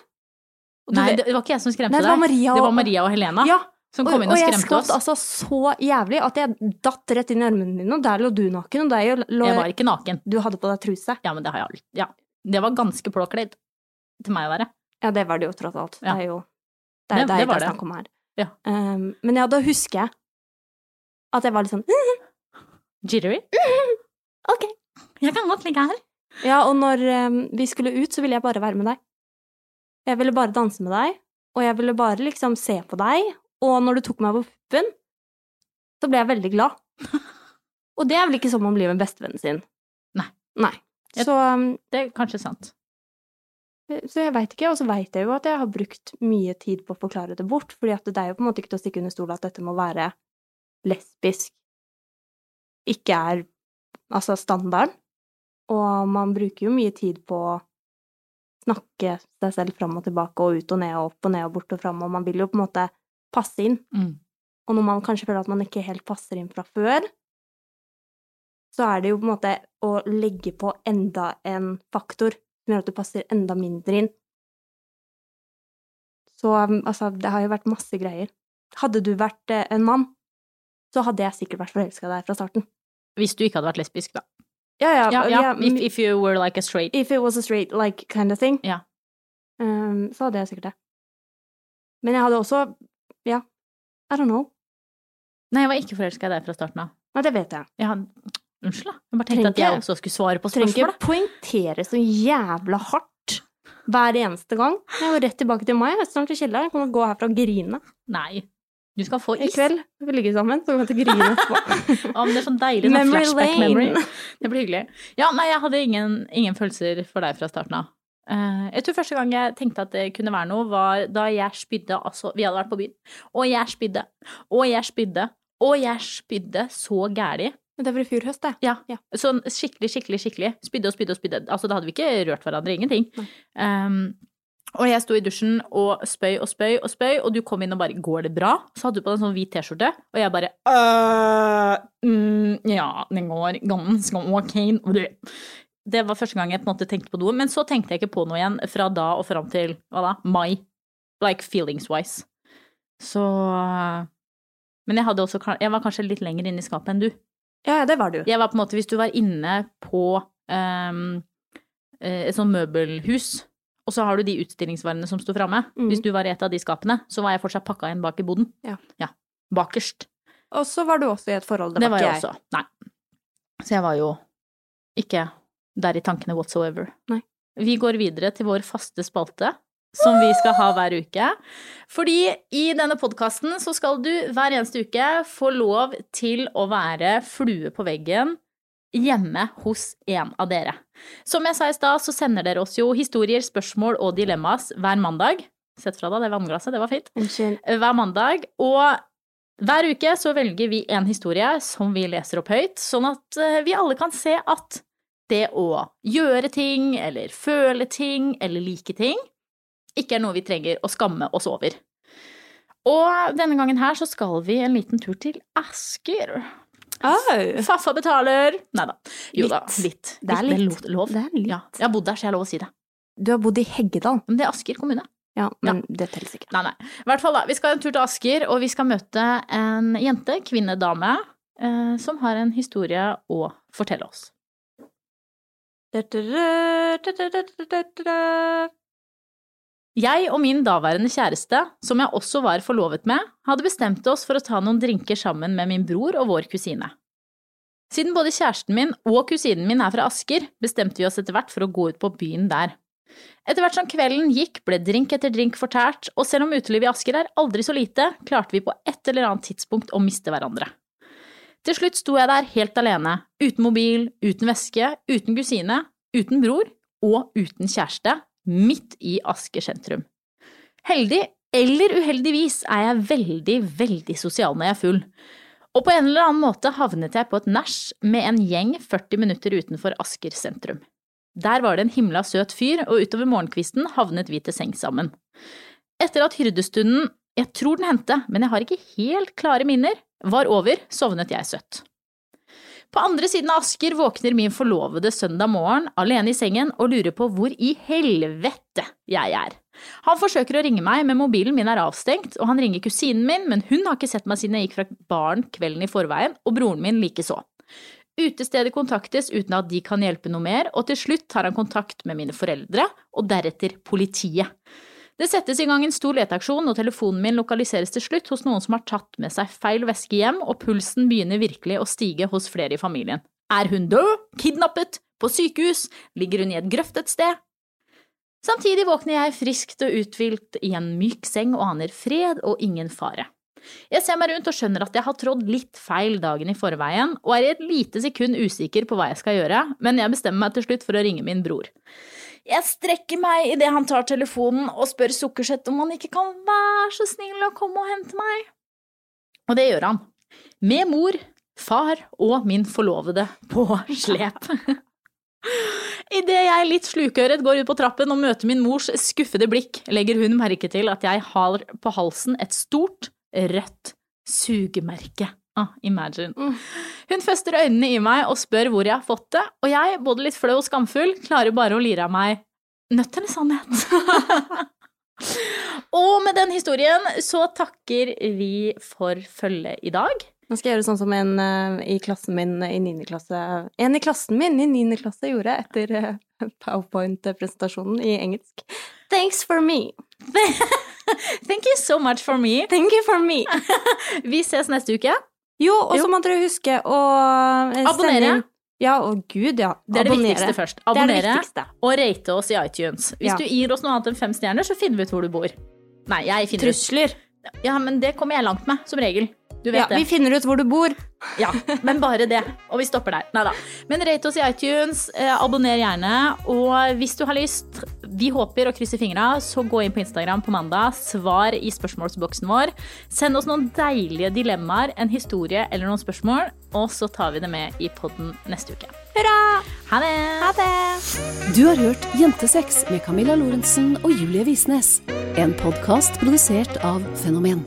Og Nei, det var ikke jeg som skremte Nei, det var deg. Det var Maria og Helena Ja, som kom inn og og skremte skvatt oss. altså så jævlig at jeg datt rett inn i armene dine, og der lå du naken, og der lå Jeg var ikke naken. Du hadde på deg truse. Ja, men det har jeg alltid. Ja. Det var ganske påkledd til meg å være. Ja, det var det jo tross alt. Ja. Det er jo det er Det- det, det det er snakk om her. Ja. Um, men ja, da husker jeg at jeg var litt sånn Jittery. Ok. Jeg kan godt ligge her. Ja, og når um, vi skulle ut, så ville jeg bare være med deg. Jeg ville bare danse med deg, og jeg ville bare liksom se på deg, og når du tok meg på puppen, så ble jeg veldig glad. Og det er vel ikke som om man blir med bestevennen sin. Nei. Nei. Så, um, Det er kanskje sant. Så jeg veit ikke, og så veit jeg jo at jeg har brukt mye tid på å forklare det bort, fordi at det er jo på en måte ikke til å stikke under stol at dette må være lesbisk ikke er altså standarden. Og man bruker jo mye tid på å snakke seg selv fram og tilbake og ut og ned og opp og ned og bort og fram, og man vil jo på en måte passe inn. Mm. Og når man kanskje føler at man ikke helt passer inn fra før, så er det jo på en måte å legge på enda en faktor som gjør at du passer enda mindre inn. Så um, altså, det har jo vært masse greier. Hadde du vært eh, en mann, så hadde jeg sikkert vært forelska i deg fra starten. Hvis du ikke hadde vært lesbisk, da. Ja, ja. Ja, ja. ja, If, if you were like a straight. If it was a straight like kind of thing, Ja. um, så hadde jeg sikkert det. Men jeg hadde også Ja, I don't know. Nei, jeg var ikke forelska i deg fra starten av. Nei, det vet jeg. Jeg hadde... Unnskyld, da. Jeg bare tenkte at jeg også skulle svare på spørsmålet. Trenger ikke poengtere så jævla hardt Hver eneste gang. Jeg går rett tilbake til meg. Jeg til kjelleren. Jeg kommer til å gå herfra og grine. Nei. Du skal få I is. kveld vi ligger sammen, så kommer jeg til å grine etterpå. ja, men det er sånn deilig sånn flashback lane. memory. Det blir hyggelig. Ja, nei, jeg hadde ingen, ingen følelser for deg fra starten av. Uh, jeg tror første gang jeg tenkte at det kunne være noe, var da jeg spydde Altså, vi hadde vært på byen, og jeg spydde, og jeg spydde, og jeg spydde så gæli. Men det var i fjor høst, det. Ja. Ja. Sånn skikkelig, skikkelig, skikkelig. Spydde og spydde og spydde. Altså, da hadde vi ikke rørt hverandre, ingenting. Um, og jeg sto i dusjen og spøy og spøy og spøy, og du kom inn og bare 'går det bra?' Så hadde du på deg en sånn hvit T-skjorte, og jeg bare «Øh, mm, Ja, den går ganske ok. Det var første gang jeg på en måte tenkte på noe, men så tenkte jeg ikke på noe igjen fra da og fram til hva da, mai. Like feelings-wise. Så Men jeg også Jeg var kanskje litt lenger inne i skapet enn du. Ja, det var du. Jeg var på en måte, hvis du var inne på eh, et sånt møbelhus, og så har du de utstillingsvarene som sto framme. Mm. Hvis du var i et av de skapene, så var jeg fortsatt pakka inn bak i boden. Ja. ja. Bakerst. Og så var du også i et forhold. Det, Det var ikke jeg også. Nei. Så jeg var jo ikke der i tankene whatsoever. Nei. Vi går videre til vår faste spalte, som vi skal ha hver uke. Fordi i denne podkasten så skal du hver eneste uke få lov til å være flue på veggen hjemme hos en av dere. Som jeg sa i stad, så sender dere oss jo historier, spørsmål og dilemmas hver mandag. Sett fra deg det vannglasset, det var fint. Unnskyld. Hver mandag. Og hver uke så velger vi en historie som vi leser opp høyt, sånn at eh, vi alle kan se at det å gjøre ting, eller føle ting, eller like ting, ikke er noe vi trenger å skamme oss over. Og denne gangen her så skal vi en liten tur til Asker. Au! Faffa betaler Nei da. Jo da, Litt. Det er Litt. Det er lov. Det er litt. Ja, jeg har bodd der, så jeg har lov å si det. Du har bodd i Heggedal. Men det er Asker kommune. Ja, men det teller ikke. Nei, nei. I hvert fall da, Vi skal en tur til Asker, og vi skal møte en jente, kvinne, dame, eh, som har en historie å fortelle oss. Jeg og min daværende kjæreste, som jeg også var forlovet med, hadde bestemt oss for å ta noen drinker sammen med min bror og vår kusine. Siden både kjæresten min og kusinen min er fra Asker, bestemte vi oss etter hvert for å gå ut på byen der. Etter hvert som kvelden gikk, ble drink etter drink fortært, og selv om utelivet i Asker er aldri så lite, klarte vi på et eller annet tidspunkt å miste hverandre. Til slutt sto jeg der helt alene, uten mobil, uten veske, uten kusine, uten bror og uten kjæreste, midt i Asker sentrum. Heldig eller uheldigvis er jeg veldig, veldig sosial når jeg er full. Og på en eller annen måte havnet jeg på et nach med en gjeng 40 minutter utenfor Asker sentrum. Der var det en himla søt fyr, og utover morgenkvisten havnet vi til sengs sammen. Etter at hyrdestunden, jeg tror den hendte, men jeg har ikke helt klare minner, var over, sovnet jeg søtt. På andre siden av Asker våkner min forlovede søndag morgen alene i sengen og lurer på hvor i helvete jeg er. Han forsøker å ringe meg, men mobilen min er avstengt, og han ringer kusinen min, men hun har ikke sett meg siden jeg gikk fra baren kvelden i forveien, og broren min likeså. Utestedet kontaktes uten at de kan hjelpe noe mer, og til slutt tar han kontakt med mine foreldre, og deretter politiet. Det settes i gang en stor leteaksjon, og telefonen min lokaliseres til slutt hos noen som har tatt med seg feil veske hjem, og pulsen begynner virkelig å stige hos flere i familien. Er hun død? Kidnappet? På sykehus? Ligger hun i et grøft et sted? Samtidig våkner jeg friskt og uthvilt i en myk seng og aner fred og ingen fare. Jeg ser meg rundt og skjønner at jeg har trådd litt feil dagen i forveien, og er i et lite sekund usikker på hva jeg skal gjøre, men jeg bestemmer meg til slutt for å ringe min bror. Jeg strekker meg idet han tar telefonen og spør Sukkersett om han ikke kan være så snill å komme og hente meg. Og det gjør han. Med mor, far og min forlovede på slep. Idet jeg litt slukøret går ut på trappen og møter min mors skuffede blikk, legger hun merke til at jeg har på halsen et stort, rødt sugemerke. Ah, imagine. Hun fester øynene i meg og spør hvor jeg har fått det, og jeg, både litt flau og skamfull, klarer bare å lire av meg nødt eller sannhet. og med den historien så takker vi for følget i dag. Nå skal jeg gjøre sånn som en uh, i klassen min i 9. klasse En i klassen min i 9. klasse gjorde etter uh, powerpoint-presentasjonen i engelsk. Thanks for me. Thank you so much for me. Thank you for me. Vi ses neste uke. Jo, og så må dere huske å eh, sende Abonnere. Ja, å gud, ja. Det er det Abonnere. viktigste først. Det er det Abonnere viktigste. og rate oss i iTunes. Hvis Ja. du gir oss noe annet enn fem stjerner, så finner vi ut hvor du bor. Nei, jeg finner Trusler. ut. Ja, men det kommer jeg langt med, som regel. Du vet Ja, det. vi finner ut hvor du bor. Ja, men bare det. Og vi stopper der. Nei da. Men rate oss i iTunes, eh, abonner gjerne. Og hvis du har lyst, vi håper og krysser fingra, så gå inn på Instagram på mandag, svar i spørsmålsboksen vår. Send oss noen deilige dilemmaer, en historie eller noen spørsmål, og så tar vi det med i podden neste uke. Hurra! Ha det! Ha det! Du har hørt Jentesex med Camilla Lorentzen og Julie Visnes. En podkast produsert av Fenomen.